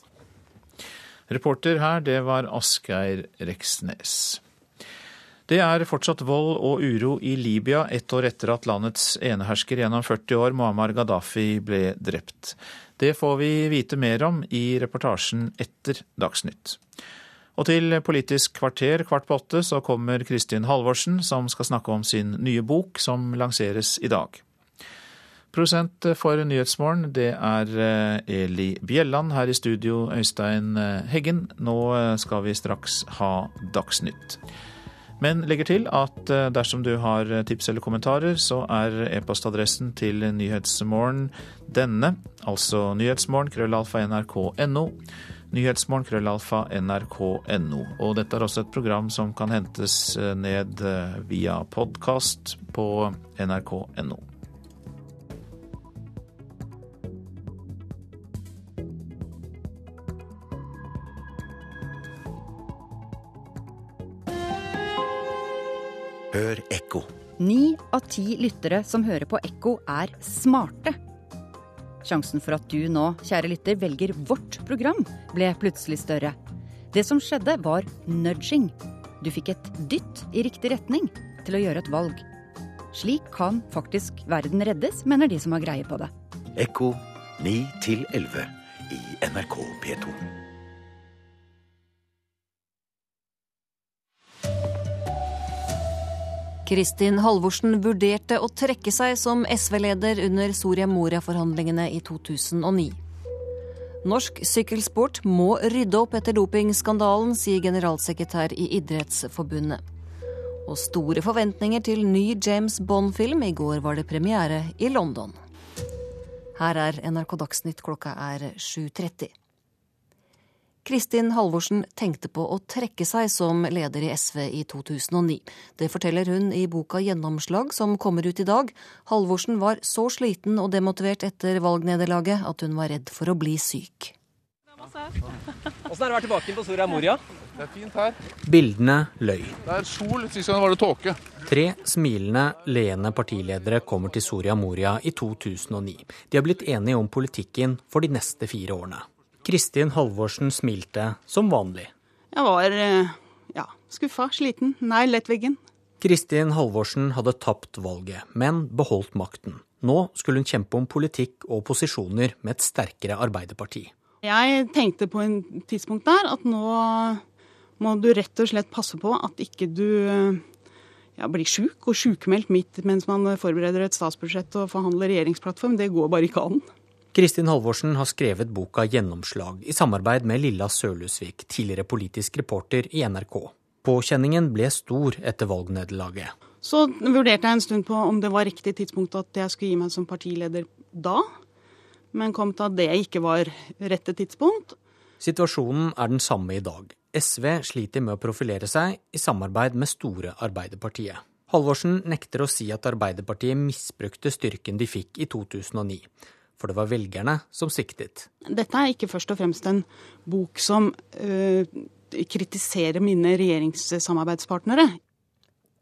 S1: Reporter her, det var Asgeir Reksnes. Det er fortsatt vold og uro i Libya ett år etter at landets enehersker gjennom 40 år, Muammar Gaddafi, ble drept. Det får vi vite mer om i reportasjen etter Dagsnytt. Og til Politisk kvarter kvart på åtte så kommer Kristin Halvorsen, som skal snakke om sin nye bok, som lanseres i dag. Produsent for Nyhetsmorgen, det er eh, Eli Bjelland. Her i studio, Øystein eh, Heggen. Nå eh, skal vi straks ha Dagsnytt. Men legger til at dersom du har tips eller kommentarer, så er e-postadressen til Nyhetsmorgen denne, altså nyhetsmorgen krøllalfa nrk.no nyhetsmorgen krøllalfa nrk.no. Og dette er også et program som kan hentes eh, ned eh, via podkast på nrk.no.
S54: Hør ekko.
S55: Ni av ti lyttere som hører på Ekko, er smarte. Sjansen for at du nå, kjære lytter, velger vårt program, ble plutselig større. Det som skjedde, var nudging. Du fikk et dytt i riktig retning til å gjøre et valg. Slik kan faktisk verden reddes, mener de som har greie på det.
S54: Ekko 9 11 i NRK P2.
S56: Kristin Halvorsen vurderte å trekke seg som SV-leder under Soria Moria-forhandlingene i 2009. Norsk sykkelsport må rydde opp etter dopingskandalen, sier generalsekretær i Idrettsforbundet. Og store forventninger til ny James Bond-film. I går var det premiere i London. Her er NRK Dagsnytt, klokka er 7.30. Kristin Halvorsen tenkte på å trekke seg som leder i SV i 2009. Det forteller hun i boka Gjennomslag, som kommer ut i dag. Halvorsen var så sliten og demotivert etter valgnederlaget at hun var redd for å bli syk.
S57: Åssen er det å være tilbake på Soria Moria?
S58: Det er fint her.
S7: Bildene løy.
S58: Det er sol, sist gang var det tåke.
S7: Tre smilende, leende partiledere kommer til Soria Moria i 2009. De har blitt enige om politikken for de neste fire årene. Kristin Halvorsen smilte som vanlig.
S2: Jeg var eh, ja, skuffa, sliten, nær lettveggen.
S7: Kristin Halvorsen hadde tapt valget, men beholdt makten. Nå skulle hun kjempe om politikk og posisjoner med et sterkere Arbeiderparti.
S2: Jeg tenkte på en tidspunkt der at nå må du rett og slett passe på at ikke du ja, blir sjuk og sjukmeldt midt mens man forbereder et statsbudsjett og forhandler regjeringsplattform. Det går bare ikke an.
S7: Kristin Halvorsen har skrevet boka 'Gjennomslag' i samarbeid med Lilla Sølhusvik, tidligere politisk reporter i NRK. Påkjenningen ble stor etter valgnederlaget.
S2: Så vurderte jeg en stund på om det var riktig tidspunkt at jeg skulle gi meg som partileder da, men kom til at det ikke var rette tidspunkt.
S7: Situasjonen er den samme i dag. SV sliter med å profilere seg i samarbeid med store Arbeiderpartiet. Halvorsen nekter å si at Arbeiderpartiet misbrukte styrken de fikk i 2009 for det var velgerne som sviktet.
S2: Dette er ikke først og fremst en bok som uh, kritiserer mine regjeringssamarbeidspartnere.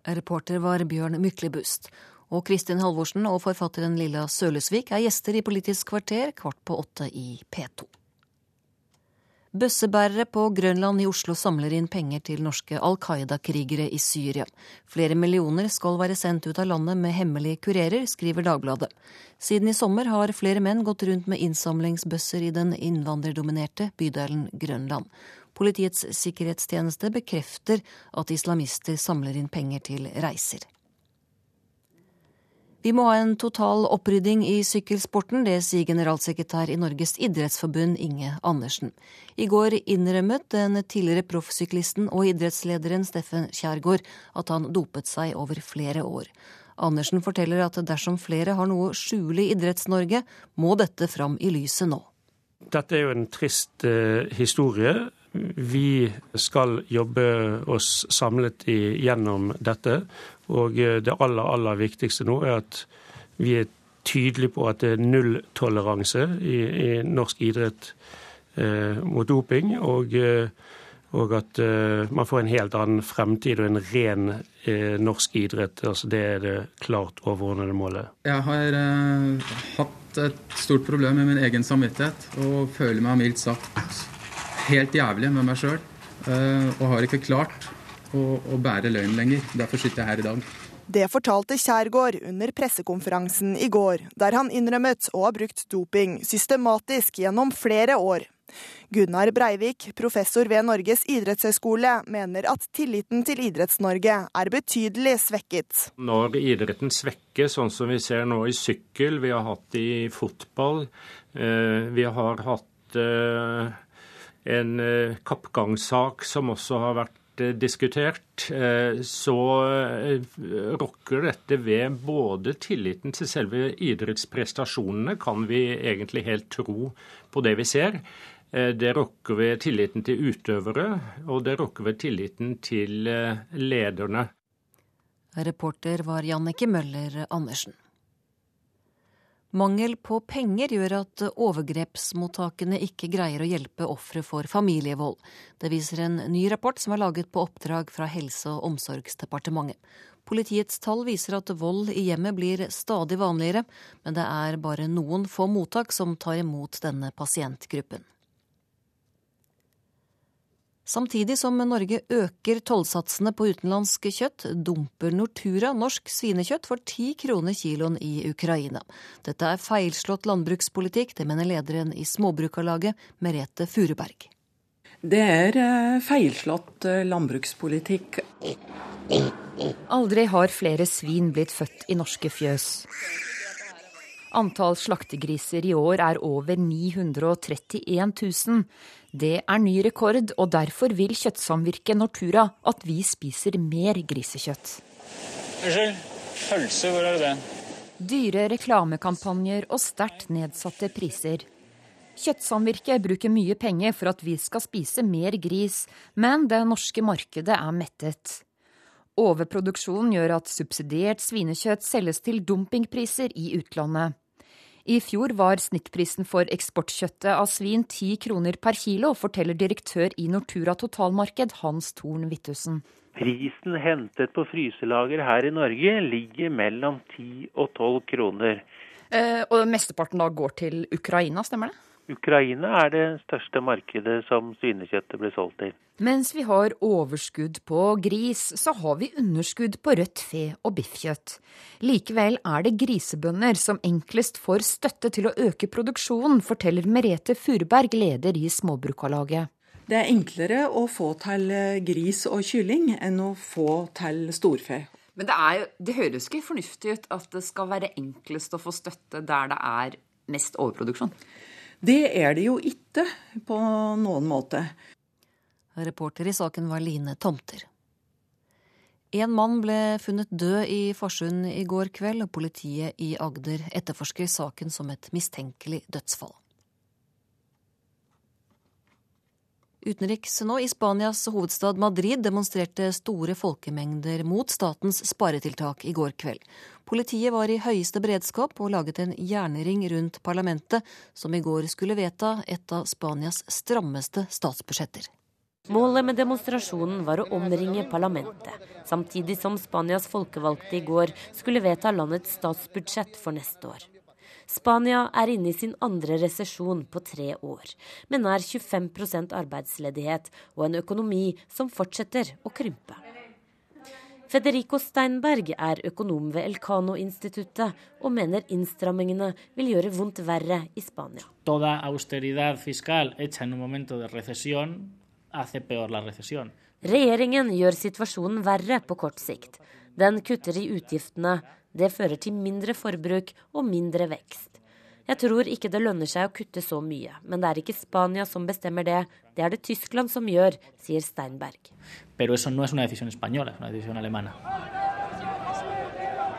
S56: Reporter var Bjørn Myklebust. Og Kristin Halvorsen og forfatteren Lilla Sølesvik er gjester i Politisk kvarter kvart på åtte i P2. Bøssebærere på Grønland i Oslo samler inn penger til norske Al Qaida-krigere i Syria. Flere millioner skal være sendt ut av landet med hemmelige kurerer, skriver Dagbladet. Siden i sommer har flere menn gått rundt med innsamlingsbøsser i den innvandrerdominerte bydelen Grønland. Politiets sikkerhetstjeneste bekrefter at islamister samler inn penger til reiser. Vi må ha en total opprydding i sykkelsporten, det sier generalsekretær i Norges idrettsforbund Inge Andersen. I går innrømmet den tidligere proffsyklisten og idrettslederen Steffen Kjærgaard at han dopet seg over flere år. Andersen forteller at dersom flere har noe å skjule i Idretts-Norge, må dette fram i lyset nå.
S41: Dette er jo en trist eh, historie. Vi skal jobbe oss samlet gjennom dette. Og eh, det aller, aller viktigste nå er at vi er tydelige på at det er nulltoleranse i, i norsk idrett eh, mot doping. Og, eh, og at eh, man får en helt annen fremtid og en ren eh, norsk idrett. Altså det er det klart overordnede målet.
S59: Jeg har eh, hatt et stort problem med min egen samvittighet og føler meg mildt sagt helt jævlig med meg sjøl. og har ikke klart å, å bære løgn lenger. Derfor sitter jeg her i dag.
S60: Det fortalte Kjærgaard under pressekonferansen i går, der han innrømmet å ha brukt doping systematisk gjennom flere år. Gunnar Breivik, professor ved Norges idrettshøgskole, mener at tilliten til Idretts-Norge er betydelig svekket.
S20: Når idretten svekkes, sånn som vi ser nå i sykkel, vi har hatt det i fotball, eh, vi har hatt eh, en eh, kappgangssak som også har vært diskutert, så rokker dette ved både tilliten til selve idrettsprestasjonene, kan vi egentlig helt tro på det vi ser. Det rokker ved tilliten til utøvere, og det rokker ved tilliten til lederne.
S56: Reporter var Jannike Møller Andersen. Mangel på penger gjør at overgrepsmottakene ikke greier å hjelpe ofre for familievold. Det viser en ny rapport som er laget på oppdrag fra Helse- og omsorgsdepartementet. Politiets tall viser at vold i hjemmet blir stadig vanligere, men det er bare noen få mottak som tar imot denne pasientgruppen. Samtidig som Norge øker tollsatsene på utenlandsk kjøtt, dumper Nortura norsk svinekjøtt for ti kroner kiloen i Ukraina. Dette er feilslått landbrukspolitikk, det mener lederen i Småbrukarlaget, Merete Furuberg.
S42: Det er eh, feilslått eh, landbrukspolitikk.
S43: Aldri har flere svin blitt født i norske fjøs. Antall slaktegriser i år er over 931 000. Det er ny rekord, og derfor vil kjøttsamvirket Nortura at vi spiser mer grisekjøtt.
S61: Unnskyld, pølse, hvor er det?
S43: Dyre reklamekampanjer og sterkt nedsatte priser. Kjøttsamvirket bruker mye penger for at vi skal spise mer gris, men det norske markedet er mettet. Overproduksjonen gjør at subsidiert svinekjøtt selges til dumpingpriser i utlandet. I fjor var snittprisen for eksportkjøttet av svin ti kroner per kilo, forteller direktør i Nortura totalmarked Hans Thorn Wittussen.
S50: Prisen hentet på fryselager her i Norge ligger mellom 10 og 12 kroner.
S43: Eh, og mesteparten da går til Ukraina, stemmer det?
S50: Ukraina er det største markedet som svinekjøttet blir solgt til.
S43: Mens vi har overskudd på gris, så har vi underskudd på rødt fe og biffkjøtt. Likevel er det grisebønder som enklest får støtte til å øke produksjonen, forteller Merete Furuberg, leder i Småbrukarlaget.
S42: Det er enklere å få til gris og kylling enn å få til storfe.
S43: Men det, er, det høres ikke fornuftig ut at det skal være enklest å få støtte der det er mest overproduksjon?
S42: Det er det jo ikke på noen måte.
S56: Reporter i saken var Line Tomter. En mann ble funnet død i Farsund i går kveld, og politiet i Agder etterforsker saken som et mistenkelig dødsfall. Utenriks nå i Spanias hovedstad Madrid demonstrerte store folkemengder mot statens sparetiltak i går kveld. Politiet var i høyeste beredskap og laget en jernring rundt parlamentet, som i går skulle vedta et av Spanias strammeste statsbudsjetter.
S48: Målet med demonstrasjonen var å omringe parlamentet, samtidig som Spanias folkevalgte i går skulle vedta landets statsbudsjett for neste år. Spania er inne i sin andre resesjon på tre år, med nær 25% arbeidsledighet og en økonomi som fortsetter å krympe. Federico Steinberg er økonom ved Elcano-instituttet og mener innstrammingene vil gjøre vondt verre i Spania.
S62: Toda austeridad fiscal hecha en un momento de recesión hace peor la recesión.
S48: Regjeringen gjør situasjonen verre på kort sikt. Den kutter i utgiftene, det fører til mindre forbruk og mindre vekst. Jeg tror ikke det lønner seg å kutte så mye, men det er ikke Spania som bestemmer det, det er det Tyskland som gjør, sier Steinberg.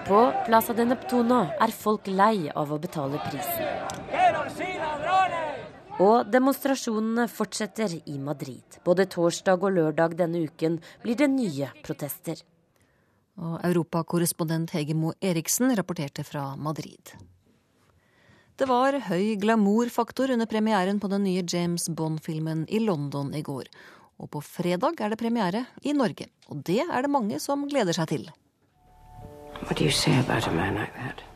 S48: På Plaza de Neptuno er folk lei av å betale prisen. Og demonstrasjonene fortsetter i Madrid. Både torsdag og lørdag denne uken blir det nye protester.
S56: Og Europakorrespondent Hegemo Eriksen rapporterte fra Madrid. Det var høy glamourfaktor under premieren på den nye James Bond-filmen i London i går. Og på fredag er det premiere i Norge. Og det er det mange som gleder seg til.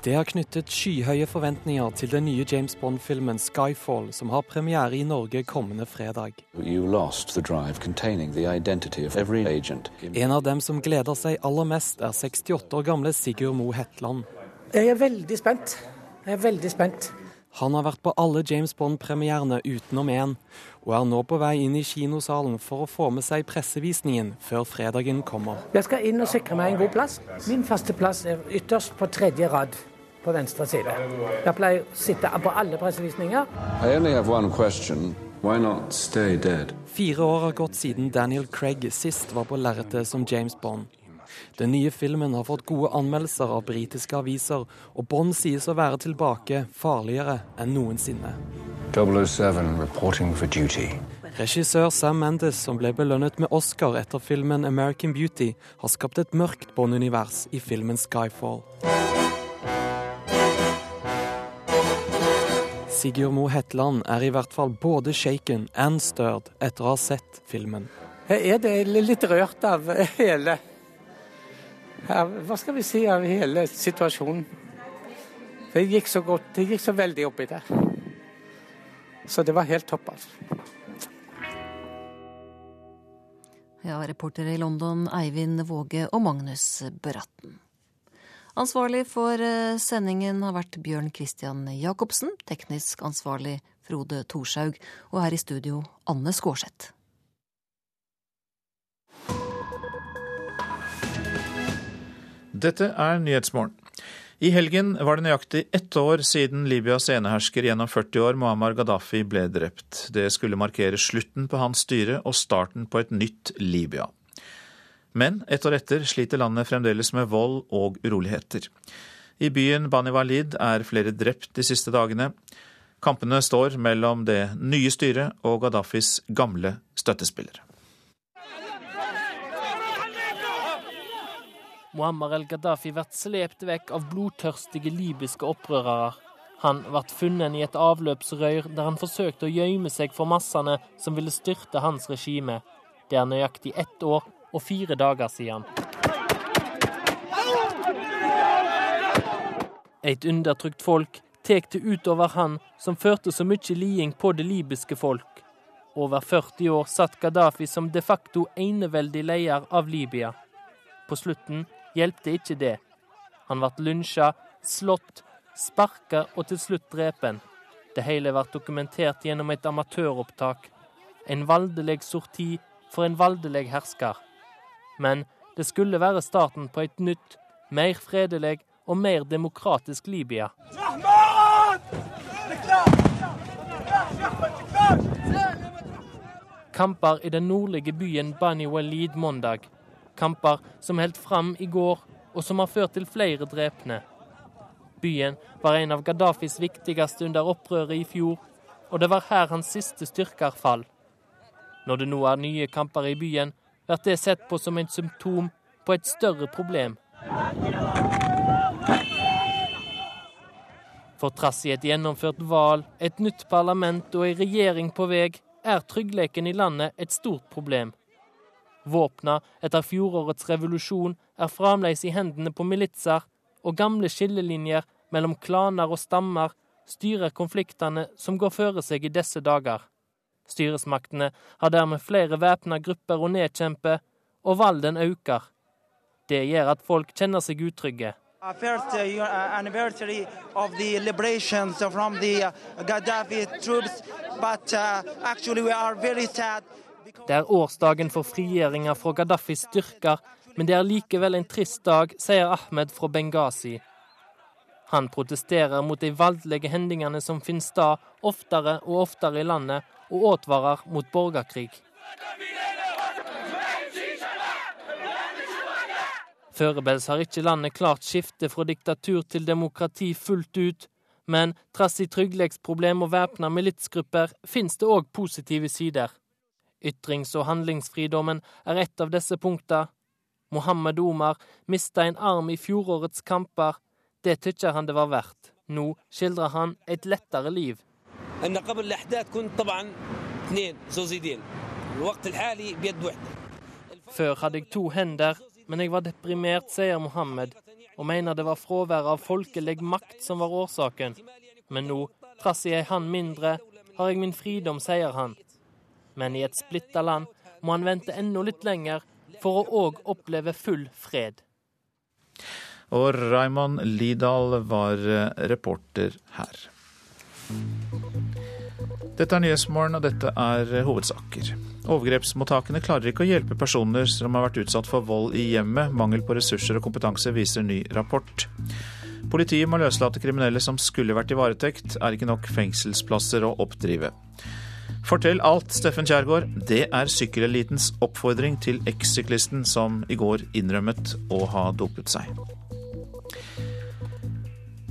S63: Det har knyttet skyhøye forventninger til den nye James Bond-filmen Skyfall, som har premiere i Norge kommende fredag. En av dem som gleder seg aller mest, er 68 år gamle Sigurd Mo Hetland.
S31: Jeg er veldig spent. Jeg er veldig spent.
S63: Han har vært på alle James Bond-premierene utenom én, og er nå på vei inn i kinosalen for å få med seg pressevisningen før fredagen kommer.
S64: Jeg skal inn og sikre meg en god plass. Min faste plass er ytterst på tredje rad på venstre side. Jeg pleier å sitte på alle pressevisninger.
S63: Fire år har gått siden Daniel Craig sist var på lerretet som James Bond. Den nye filmen har fått gode anmeldelser av britiske aviser, og Bond sies å være tilbake farligere enn noensinne.
S65: 007 reporting for duty.
S63: Regissør Sam Mendes, som ble belønnet med Oscar etter filmen 'American Beauty', har skapt et mørkt Bond-univers i filmen 'Skyfall'. Sigurd Mo Hetland er i hvert fall både shaken and stirred etter å ha sett filmen.
S64: Jeg er det litt rørt av hele Hva skal vi si av hele situasjonen. Det gikk så godt, det gikk så veldig oppi der. Så det var helt topp, altså.
S56: Ja, reportere i London Eivind Våge og Magnus Bratten. Ansvarlig for eh, sendingen har vært Bjørn Christian Jacobsen, teknisk ansvarlig Frode Thorshaug, og her i studio Anne Skårseth.
S1: Dette er Nyhetsmorgen. I helgen var det nøyaktig ett år siden Libyas enehersker gjennom 40 år, Muammar Gaddafi, ble drept. Det skulle markere slutten på hans styre og starten på et nytt Libya. Men ett år etter sliter landet fremdeles med vold og uroligheter. I byen Bani Walid er flere drept de siste dagene. Kampene står mellom det nye styret og Gaddafis gamle støttespillere.
S66: Muammar el-Gaddafi blir slept vekk av blodtørstige libyske opprørere. Han ble funnet i et avløpsrør der han forsøkte å gjemme seg for massene som ville styrte hans regime. Det er nøyaktig ett år og fire dager siden. Et undertrykt folk tar det utover han som førte så mye liding på det libyske folk. Over 40 år satt Gaddafi som de facto eneveldig leder av Libya. På slutten hjelpte ikke det. Han ble lynsja, slått, sparka og til slutt drepen. Det hele ble dokumentert gjennom et amatøropptak. En valdelig sorti for en valdelig hersker. Men det skulle være starten på et nytt, mer fredelig og mer demokratisk Libya. Kamper i den nordlige byen Bani Walid mandag. Kamper som holdt fram i går, og som har ført til flere drepne. Byen var en av Gaddafis viktigste under opprøret i fjor, og det var her hans siste styrker fall. Når det nå er nye kamper i byen, blir det sett på som et symptom på et større problem. For trass i et gjennomført valg, et nytt parlament og ei regjering på vei, er tryggheten i landet et stort problem. Våpna etter fjorårets revolusjon er fremdeles i hendene på militser, og gamle skillelinjer mellom klaner og stammer styrer konfliktene som går føre seg i disse dager. Styresmaktene har dermed flere væpna grupper å nedkjempe, og valden øker. Det gjør at folk kjenner seg utrygge.
S67: First uh, anniversary of the liberations from Gaddafi troops, but uh, actually we are very.
S66: Det er årsdagen for frigjøringa fra Gaddafis styrker, men det er likevel en trist dag, sier Ahmed fra Benghazi. Han protesterer mot de voldelige hendelsene som finner sted oftere og oftere i landet, og advarer mot borgerkrig. Førebels har ikke landet klart skifte fra diktatur til demokrati fullt ut, men trass i trygghetsproblem og væpna militsgrupper finnes det òg positive sider. Ytrings- og handlingsfridommen er et av disse punkta. Mohammed Omar mista en arm i fjorårets kamper. Det tykker han det var verdt. Nå skildrer han et lettere liv. Før hadde jeg to hender, men jeg var deprimert, sier Mohammed, og mener det var fraværet av folkelig makt som var årsaken. Men nå, trass i ei hand mindre, har jeg min fridom, sier han. Men i et splitta land må han vente enda litt lenger for å òg oppleve full fred.
S1: Og Raymond Lidahl var reporter her. Dette er Nyhetsmorgen, og dette er hovedsaker. Overgrepsmottakene klarer ikke å hjelpe personer som har vært utsatt for vold i hjemmet. Mangel på ressurser og kompetanse viser ny rapport. Politiet må løslate kriminelle som skulle vært i varetekt. Er ikke nok fengselsplasser å oppdrive. Fortell alt, Steffen Kjærgaard. Det er sykkelelitens oppfordring til ekssyklisten som i går innrømmet å ha dopet seg.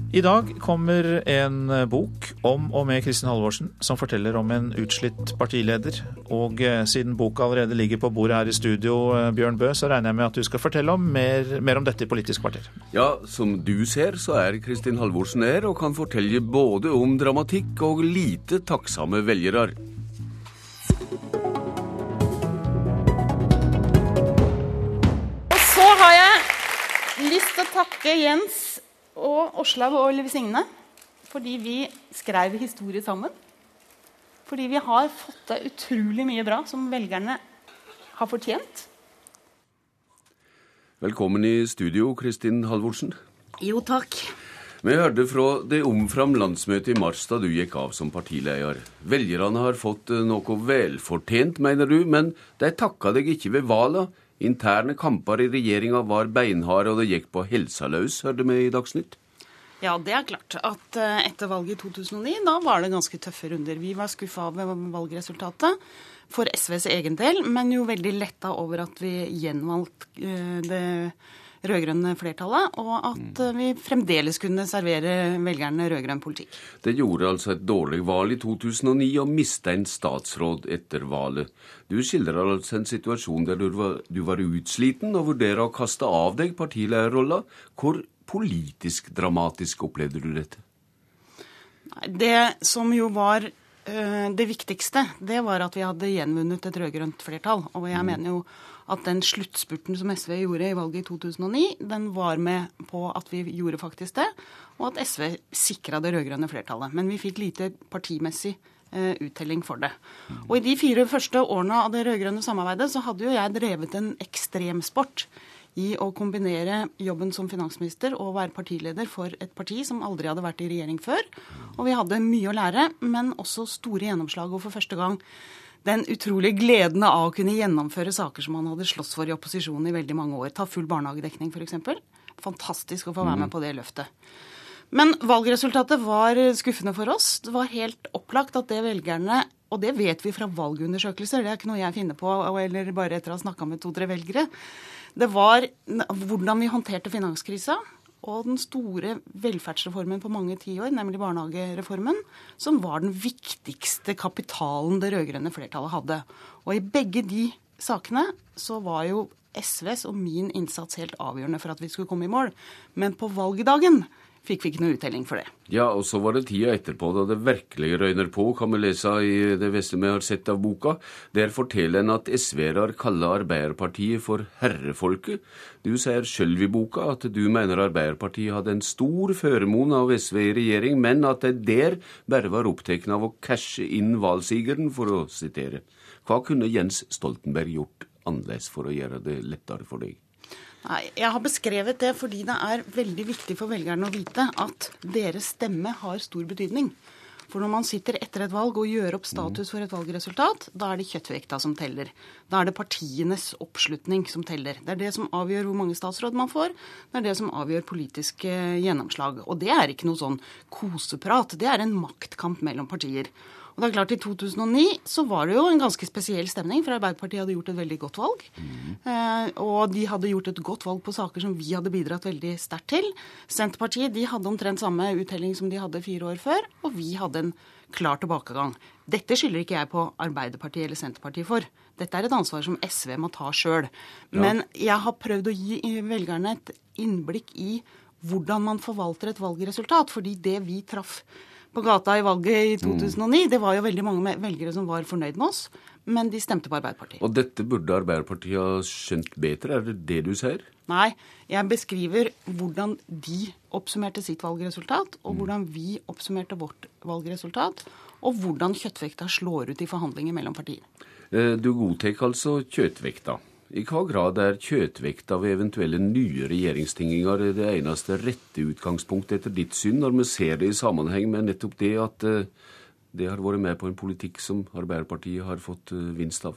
S1: I dag kommer en bok om og med Kristin Halvorsen, som forteller om en utslitt partileder. Og eh, siden boka allerede ligger på bordet her i studio, eh, Bjørn Bø, så regner jeg med at du skal fortelle om mer, mer om dette i Politisk kvarter.
S68: Ja, som du ser, så er Kristin Halvorsen her og kan fortelle både om dramatikk og lite takksomme velgere.
S2: Og så har jeg lyst til å takke Jens og Åslaug og Liv Signe fordi vi skrev historie sammen. Fordi vi har fått til utrolig mye bra som velgerne har fortjent.
S68: Velkommen i studio, Kristin Halvorsen.
S2: Jo, takk.
S68: Vi hørte fra det omfram landsmøtet i mars da du gikk av som partileder. Velgerne har fått eh, noe velfortjent, mener du, men de takka deg ikke ved valget. Interne kamper i regjeringa var beinharde, og det gikk på helsa løs, hørte vi i Dagsnytt.
S2: Ja, det er klart at eh, etter valget i 2009, da var det ganske tøffe runder. Vi var skuffa over valgresultatet for SVs egen del, men jo veldig letta over at vi gjenvalgte eh, det rød-grønne flertallet, og at eh, vi fremdeles kunne servere velgerne rød-grønn politikk.
S68: Det gjorde altså et dårlig valg i 2009 og mista en statsråd etter valget. Du skildrer altså en situasjon der du var, du var utsliten og vurderer å kaste av deg partilederrolla. Hvor politisk dramatisk opplevde du dette?
S2: Det som jo var det viktigste, det var at vi hadde gjenvunnet et rød-grønt flertall. Og jeg mener jo at den sluttspurten som SV gjorde i valget i 2009, den var med på at vi gjorde faktisk det, og at SV sikra det rød-grønne flertallet. Men vi fikk lite partimessig uh, uttelling for det. Og i de fire første årene av det rød-grønne samarbeidet så hadde jo jeg drevet en ekstremsport i å kombinere jobben som finansminister og være partileder for et parti som aldri hadde vært i regjering før. Og vi hadde mye å lære, men også store gjennomslag. Og for første gang den utrolige gleden av å kunne gjennomføre saker som man hadde slåss for i opposisjonen i veldig mange år. Ta full barnehagedekning, f.eks. Fantastisk å få være med på det løftet. Men valgresultatet var skuffende for oss. Det var helt opplagt at det velgerne og det vet vi fra valgundersøkelser, det er ikke noe jeg finner på eller bare etter å ha snakka med to-tre velgere. Det var hvordan vi håndterte finanskrisa og den store velferdsreformen på mange tiår, nemlig barnehagereformen, som var den viktigste kapitalen det rød-grønne flertallet hadde. Og i begge de sakene så var jo SVs og min innsats helt avgjørende for at vi skulle komme i mål. Men på valgdagen fikk vi ikke noe uttelling for det.
S68: Ja, og så var det tida etterpå da det virkelig røyner på, kan vi lese i det beste vi har sett av boka. Der forteller en at SV-er kaller Arbeiderpartiet for herrefolket. Du sier sjøl i boka at du mener Arbeiderpartiet hadde en stor føremon av SV i regjering, men at de der bare var opptatt av å cashe inn valgsigeren, for å sitere. Hva kunne Jens Stoltenberg gjort annerledes for å gjøre det lettere for deg?
S2: Jeg har beskrevet det fordi det er veldig viktig for velgerne å vite at deres stemme har stor betydning. For når man sitter etter et valg og gjør opp status for et valgresultat, da er det kjøttvekta som teller. Da er det partienes oppslutning som teller. Det er det som avgjør hvor mange statsråd man får. Det er det som avgjør politiske gjennomslag. Og det er ikke noe sånn koseprat. Det er en maktkamp mellom partier. Og det er klart I 2009 så var det jo en ganske spesiell stemning, for Arbeiderpartiet hadde gjort et veldig godt valg. Eh, og de hadde gjort et godt valg på saker som vi hadde bidratt veldig sterkt til. Senterpartiet de hadde omtrent samme uttelling som de hadde fire år før, og vi hadde en klar tilbakegang. Dette skylder ikke jeg på Arbeiderpartiet eller Senterpartiet for. Dette er et ansvar som SV må ta sjøl. Men jeg har prøvd å gi velgerne et innblikk i hvordan man forvalter et valgresultat. Fordi det vi traff på gata i valget i 2009, det var jo veldig mange velgere som var fornøyd med oss, men de stemte på Arbeiderpartiet.
S68: Og dette burde Arbeiderpartiet ha skjønt bedre, er det det du sier?
S2: Nei, jeg beskriver hvordan de oppsummerte sitt valgresultat, og hvordan vi oppsummerte vårt valgresultat, og hvordan kjøttvekta slår ut i forhandlinger mellom partier.
S68: Eh, Du godtar altså kjøttvekta. I hva grad er kjøtvekta ved eventuelle nye regjeringstinginger det eneste rette utgangspunktet etter ditt syn, når vi ser det i sammenheng med nettopp det at eh, det har vært med på en politikk som Arbeiderpartiet har fått eh, vinst av?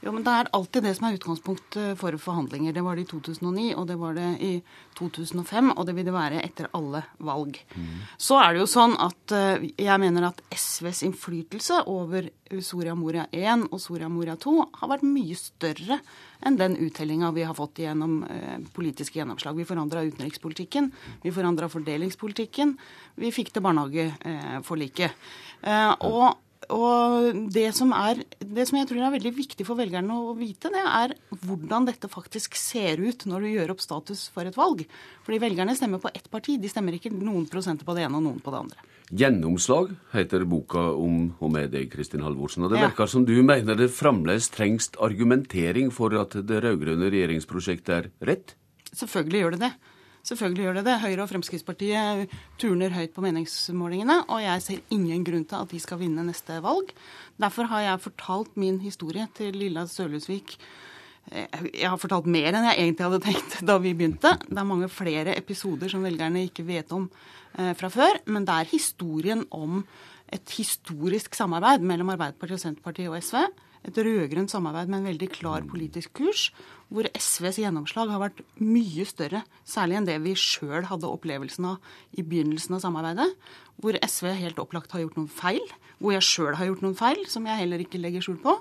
S2: Jo, men Det er alltid det som er utgangspunkt for forhandlinger. Det var det i 2009, og det var det i 2005, og det vil det være etter alle valg. Mm. Så er det jo sånn at jeg mener at SVs innflytelse over Soria Moria 1 og Soria Moria 2 har vært mye større enn den uttellinga vi har fått gjennom eh, politiske gjennomslag. Vi forandra utenrikspolitikken, vi forandra fordelingspolitikken, vi fikk til barnehageforliket. Eh, og og det som, er, det som jeg tror er veldig viktig for velgerne å vite, det er hvordan dette faktisk ser ut når du gjør opp status for et valg. Fordi velgerne stemmer på ett parti, de stemmer ikke noen prosenter på det ene og noen på det andre.
S68: Gjennomslag heter boka om og med deg, Kristin Halvorsen. Og det ja. virker som du mener det fremdeles trengs argumentering for at det rød-grønne regjeringsprosjektet er rett?
S2: Selvfølgelig gjør det det. Selvfølgelig gjør det det. Høyre og Fremskrittspartiet turner høyt på meningsmålingene, og jeg ser ingen grunn til at de skal vinne neste valg. Derfor har jeg fortalt min historie til Lilla Sølhusvik. jeg har fortalt mer enn jeg egentlig hadde tenkt da vi begynte. Det er mange flere episoder som velgerne ikke vet om eh, fra før. Men det er historien om et historisk samarbeid mellom Arbeiderpartiet, og Senterpartiet og SV. Et rød-grønt samarbeid med en veldig klar politisk kurs, hvor SVs gjennomslag har vært mye større, særlig enn det vi sjøl hadde opplevelsen av i begynnelsen av samarbeidet. Hvor SV helt opplagt har gjort noen feil. Hvor jeg sjøl har gjort noen feil, som jeg heller ikke legger skjul på.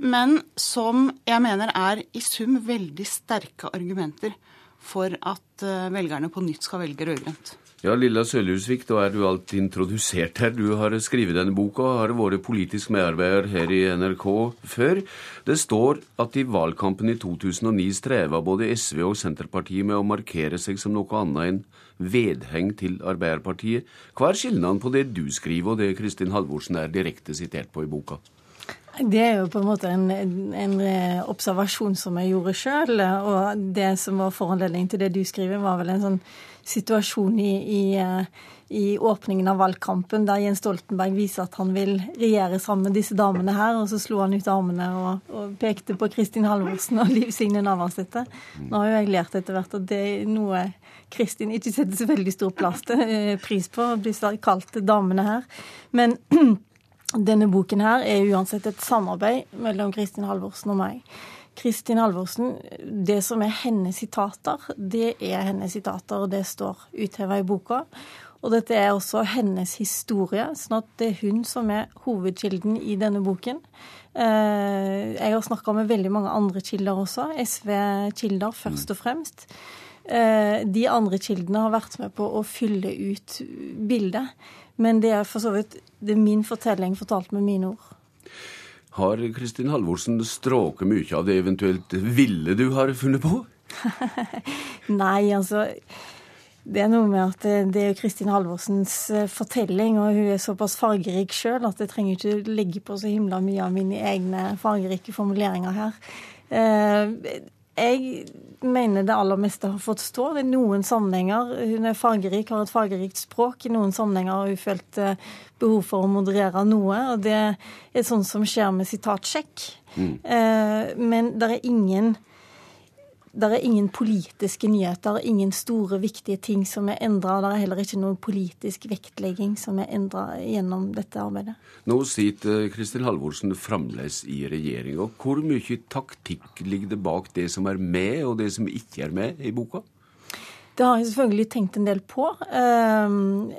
S2: Men som jeg mener er i sum veldig sterke argumenter for at eh, velgerne på nytt skal velge rød-grønt.
S68: Ja, Lilla Sølhusvik, da er du alt introdusert her. Du har skrevet denne boka, og har vært politisk medarbeider her i NRK før. Det står at i valgkampen i 2009 streva både SV og Senterpartiet med å markere seg som noe annet enn vedheng til Arbeiderpartiet. Hva er skillnaden på det du skriver og det Kristin Halvorsen er direkte sitert på i boka?
S69: Det er jo på en måte en, en eh, observasjon som jeg gjorde sjøl. Og det som var foranledning til det du skriver, var vel en sånn situasjon i, i, eh, i, åpningen av valgkampen der Jens Stoltenberg viser at han vil regjere sammen med disse damene her, og så slo han ut armene og, og pekte på Kristin Halvorsen og Liv Signe Navarsete. Nå har jo jeg lært etter hvert at det er noe Kristin ikke setter så veldig stor plass til, eh, pris på, å bli kalt damene her. Men denne boken her er uansett et samarbeid mellom Kristin Halvorsen og meg. Kristin Halvorsen, det som er hennes sitater, det er hennes sitater, og det står utheva i boka. Og dette er også hennes historie, sånn at det er hun som er hovedkilden i denne boken. Eh, jeg har snakka med veldig mange andre kilder også, SV-kilder først og fremst. Eh, de andre kildene har vært med på å fylle ut bildet. Men det er for så vidt det er min fortelling fortalt med mine ord.
S68: Har Kristin Halvorsen stråket mye av det eventuelt ville du har funnet på?
S69: Nei, altså det er noe med at det er Kristin Halvorsens eh, fortelling, og hun er såpass fargerik sjøl at jeg trenger ikke legge på så himla mye av mine egne fargerike formuleringer her. Jeg mener det aller meste har fått stå. I noen sammenhenger Hun er fargerik, har et fargerikt språk. I noen sammenhenger har hun følt eh, behov for å moderere noe. Og det er sånn som skjer med sitatsjekk. Mm. Eh, men det er ingen det er ingen politiske nyheter, ingen store, viktige ting som er endra. Det er heller ikke noen politisk vektlegging som er endra gjennom dette arbeidet.
S68: Nå sitter Kristin Halvorsen fremdeles i regjering. og Hvor mye taktikk ligger det bak det som er med, og det som ikke er med i boka?
S69: Det har jeg selvfølgelig tenkt en del på. Ehm,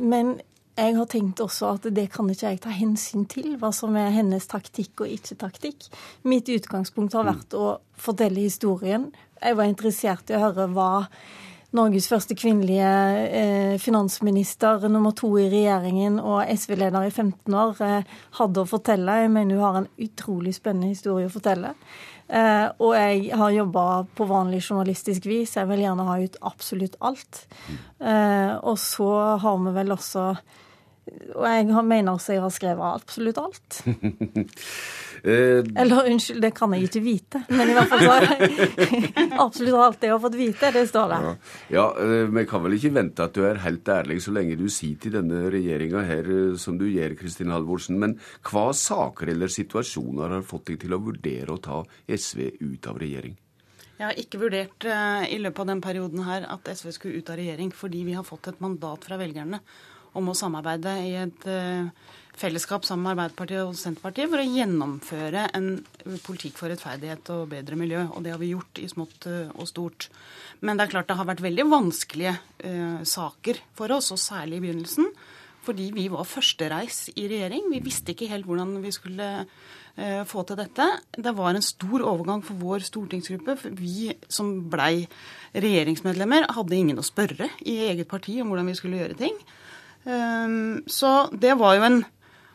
S69: men jeg har tenkt også at det kan ikke jeg ta hensyn til, hva som er hennes taktikk og ikke taktikk. Mitt utgangspunkt har vært å fortelle historien. Jeg var interessert i å høre hva Norges første kvinnelige eh, finansminister, nummer to i regjeringen og SV-leder i 15 år, eh, hadde å fortelle. Jeg mener hun har en utrolig spennende historie å fortelle. Eh, og jeg har jobba på vanlig journalistisk vis. Jeg vil gjerne ha ut absolutt alt. Eh, og så har vi vel også Og jeg mener også jeg har skrevet absolutt alt.
S68: Eh,
S69: Eller unnskyld, det kan jeg ikke vite. Men i hvert fall så absolutt alt jeg har fått vite, det står der.
S68: Ja, eh, Vi kan vel ikke vente at du er helt ærlig så lenge du sier til denne regjeringa her eh, som du gjør, Kristin Halvorsen. Men hva saker eller situasjoner har fått deg til å vurdere å ta SV ut av regjering?
S2: Jeg har ikke vurdert uh, i løpet av den perioden her at SV skulle ut av regjering, fordi vi har fått et mandat fra velgerne om å samarbeide i et uh, fellesskap sammen med Arbeiderpartiet og Senterpartiet for å gjennomføre en politikk for rettferdighet og bedre miljø. Og det har vi gjort i smått uh, og stort. Men det er klart det har vært veldig vanskelige saker for oss, og særlig i begynnelsen. Fordi vi var førstereis i regjering. Vi visste ikke helt hvordan vi skulle Eh, få til dette. Det var en stor overgang for vår stortingsgruppe. For vi som blei regjeringsmedlemmer, hadde ingen å spørre i eget parti om hvordan vi skulle gjøre ting. Ehm, så det var jo en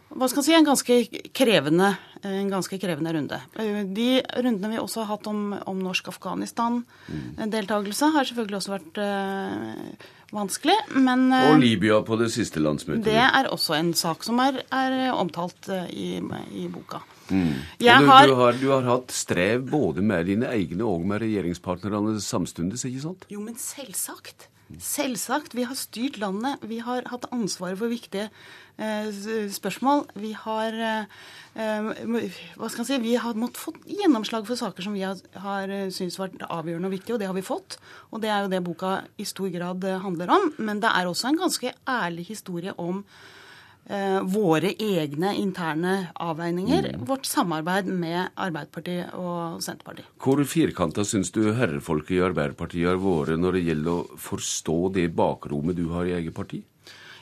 S2: hva skal jeg si, en ganske krevende, en ganske krevende runde. Eh, de rundene vi også har hatt om, om norsk Afghanistan-deltakelse, har selvfølgelig også vært uh, vanskelig. Men uh,
S68: Og Libya på det siste landsmøtet.
S2: Det er også en sak som er, er omtalt i, i boka.
S68: Mm. Du, har... Du, har, du, har, hatt strev både med dine egne og med regjeringspartnerne samtidig, ikke sant?
S2: Jo, men selvsagt. Selvsagt. Vi har styrt landet. Vi har hatt ansvaret for viktige eh, spørsmål. Vi har eh, hva skal jeg si, vi har måttet få gjennomslag for saker som vi har, har eh, syntes vært avgjørende og viktige, og det har vi fått. Og det er jo det boka i stor grad eh, handler om. Men det er også en ganske ærlig historie om Eh, våre egne interne avveininger, mm. vårt samarbeid med Arbeiderpartiet og Senterpartiet.
S68: Hvor firkanta syns du herrefolket i Arbeiderpartiet har vært når det gjelder å forstå det bakrommet du har i eget parti?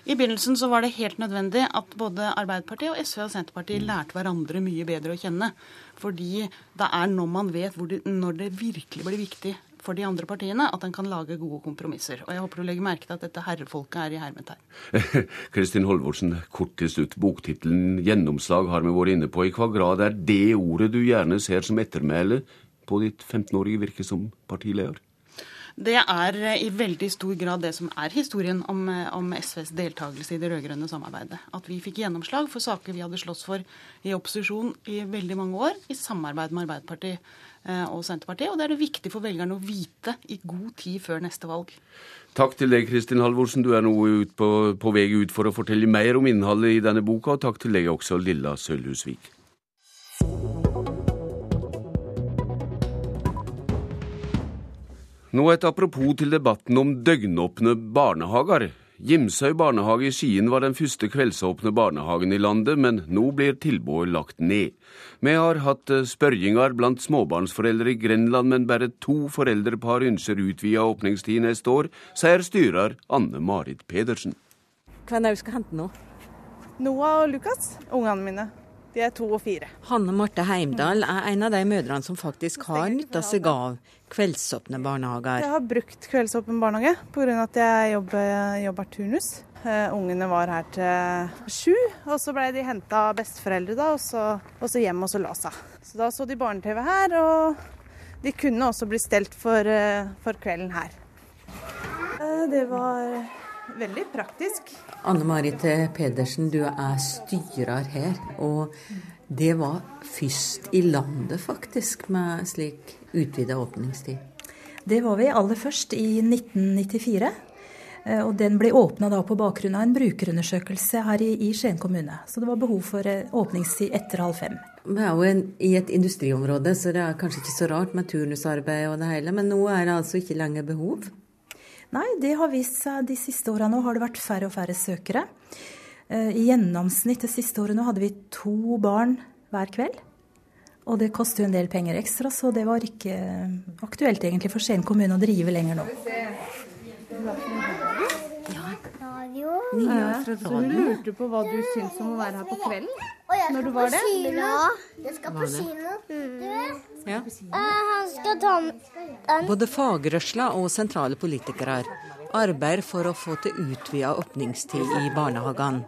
S2: I begynnelsen så var det helt nødvendig at både Arbeiderpartiet og SV og Senterpartiet mm. lærte hverandre mye bedre å kjenne. Fordi det er når man vet det, når det virkelig blir viktig for de andre partiene at en kan lage gode kompromisser. Og jeg håper du legger merke til at dette herrefolket er i hermetegn.
S68: Kristin Holvorsen, kort til slutt. Boktittelen 'Gjennomslag' har vi vært inne på. I hva grad er det ordet du gjerne ser som ettermæle på ditt 15-årige virke som partileder?
S2: Det er eh, i veldig stor grad det som er historien om, eh, om SVs deltakelse i det rød-grønne samarbeidet. At vi fikk gjennomslag for saker vi hadde slåss for i opposisjon i veldig mange år, i samarbeid med Arbeiderpartiet og Senterpartiet. Og det er det viktig for velgerne å vite i god tid før neste valg.
S68: Takk til deg, Kristin Halvorsen. Du er nå på, på vei ut for å fortelle mer om innholdet i denne boka. Og takk til deg også, Lilla Sølhusvik. Nå et apropos til debatten om døgnåpne barnehager. Gimsøy barnehage i Skien var den første kveldsåpne barnehagen i landet, men nå blir tilbudet lagt ned. Vi har hatt eh, spørjinger blant småbarnsforeldre i Grenland, men bare to foreldrepar ønsker utvida åpningstid neste år, sier styrer Anne Marit Pedersen.
S70: Hvem er det du skal hente nå?
S71: Noah og Lukas, ungene mine. De er to og fire.
S70: Hanne Marte Heimdal er en av de mødrene som faktisk har nytta seg av kveldsåpne barnehager.
S71: Jeg har brukt kveldsåpen barnehage pga. at jeg jobber, jobber turnus. Uh, ungene var her til sju, og så ble de henta av besteforeldre da, og så, og så hjem og så la seg. Så da så de barne-TV her, og de kunne også bli stelt for, uh, for kvelden her. Uh, det var veldig praktisk.
S70: Anne Marit Pedersen, du er styrer her. Og det var først i landet, faktisk, med slik utvida åpningstid?
S72: Det var vi aller først i 1994. Eh, og den ble åpna på bakgrunn av en brukerundersøkelse her i, i, Skien kommune. Så det var behov for eh, åpningstid etter halv fem.
S70: Vi er jo en, i et industriområde, så det er kanskje ikke så rart med turnusarbeid og det hele. Men nå er det altså ikke lenger behov?
S72: Nei, det har vist seg de siste åra nå har det vært færre og færre søkere. Eh, I gjennomsnitt det siste året nå hadde vi to barn hver kveld. Og det koster jo en del penger ekstra, så det var ikke aktuelt egentlig for Skien kommune å drive lenger nå.
S71: radio. Ja, så du lurte på hva du syns om å være her på kvelden? Når du var det?
S73: kino. jeg skal på kino. Mm. Ja. Han skal ta
S70: den. Både fagrørsla og sentrale politikere arbeider for å få til utvida åpningstid i barnehagene.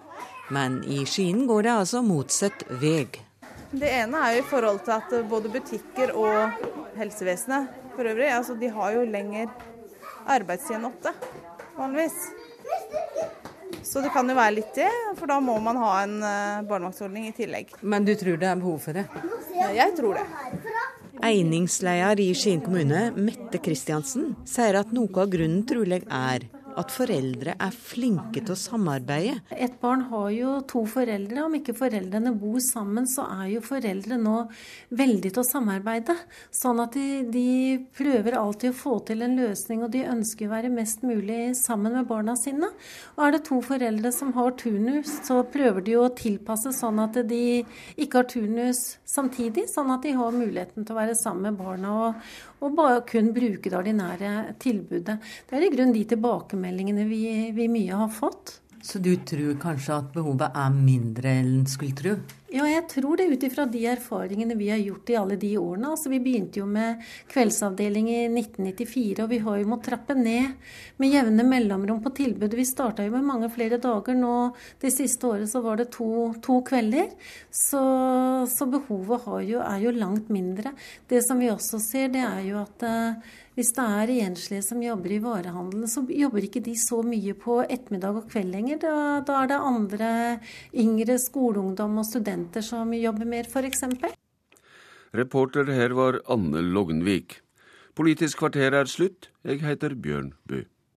S70: Men i Skien går det altså motsatt vei.
S71: Det ene er jo i forhold til at både butikker og helsevesenet for øvrig, altså de har jo lenger arbeidstid enn åtte, vanligvis. Så det kan jo være litt det, for da må man ha en eh, barnevaktsordning i tillegg.
S70: Men du tror det er behov for det?
S71: Jeg tror det.
S70: Einingsleder i Skien kommune, Mette Kristiansen, sier at noe av grunnen trolig er at foreldre er flinke til å samarbeide.
S15: Et barn har jo to foreldre. Om ikke foreldrene bor sammen, så er jo foreldre nå veldig til å samarbeide. Sånn at de, de prøver alltid å få til en løsning, og de ønsker å være mest mulig sammen med barna sine. Og er det to foreldre som har turnus, så prøver de å tilpasse sånn at de ikke har turnus samtidig, sånn at de har muligheten til å være sammen med barna og, og bare kun bruke det ordinære tilbudet. Det er i grunnen de tilbakemeldingene vi, vi mye har fått.
S70: Så du tror kanskje at behovet er mindre enn en skulle tro?
S15: Ja, jeg tror det ut ifra de erfaringene vi har gjort i alle de årene. Altså, vi begynte jo med kveldsavdeling i 1994, og vi har jo måttet trappe ned med jevne mellomrom på tilbudet. Vi starta jo med mange flere dager. Nå det siste året så var det to, to kvelder. Så, så behovet jo, er jo langt mindre. Det som vi også ser, det er jo at uh, hvis det er enslige som jobber i varehandelen, så jobber ikke de så mye på ettermiddag og kveld lenger. Da, da er det andre yngre skoleungdom og studenter som jobber mer, f.eks.
S68: Reporter her var Anne Lognvik. Politisk kvarter er slutt. Jeg heter Bjørn Bø.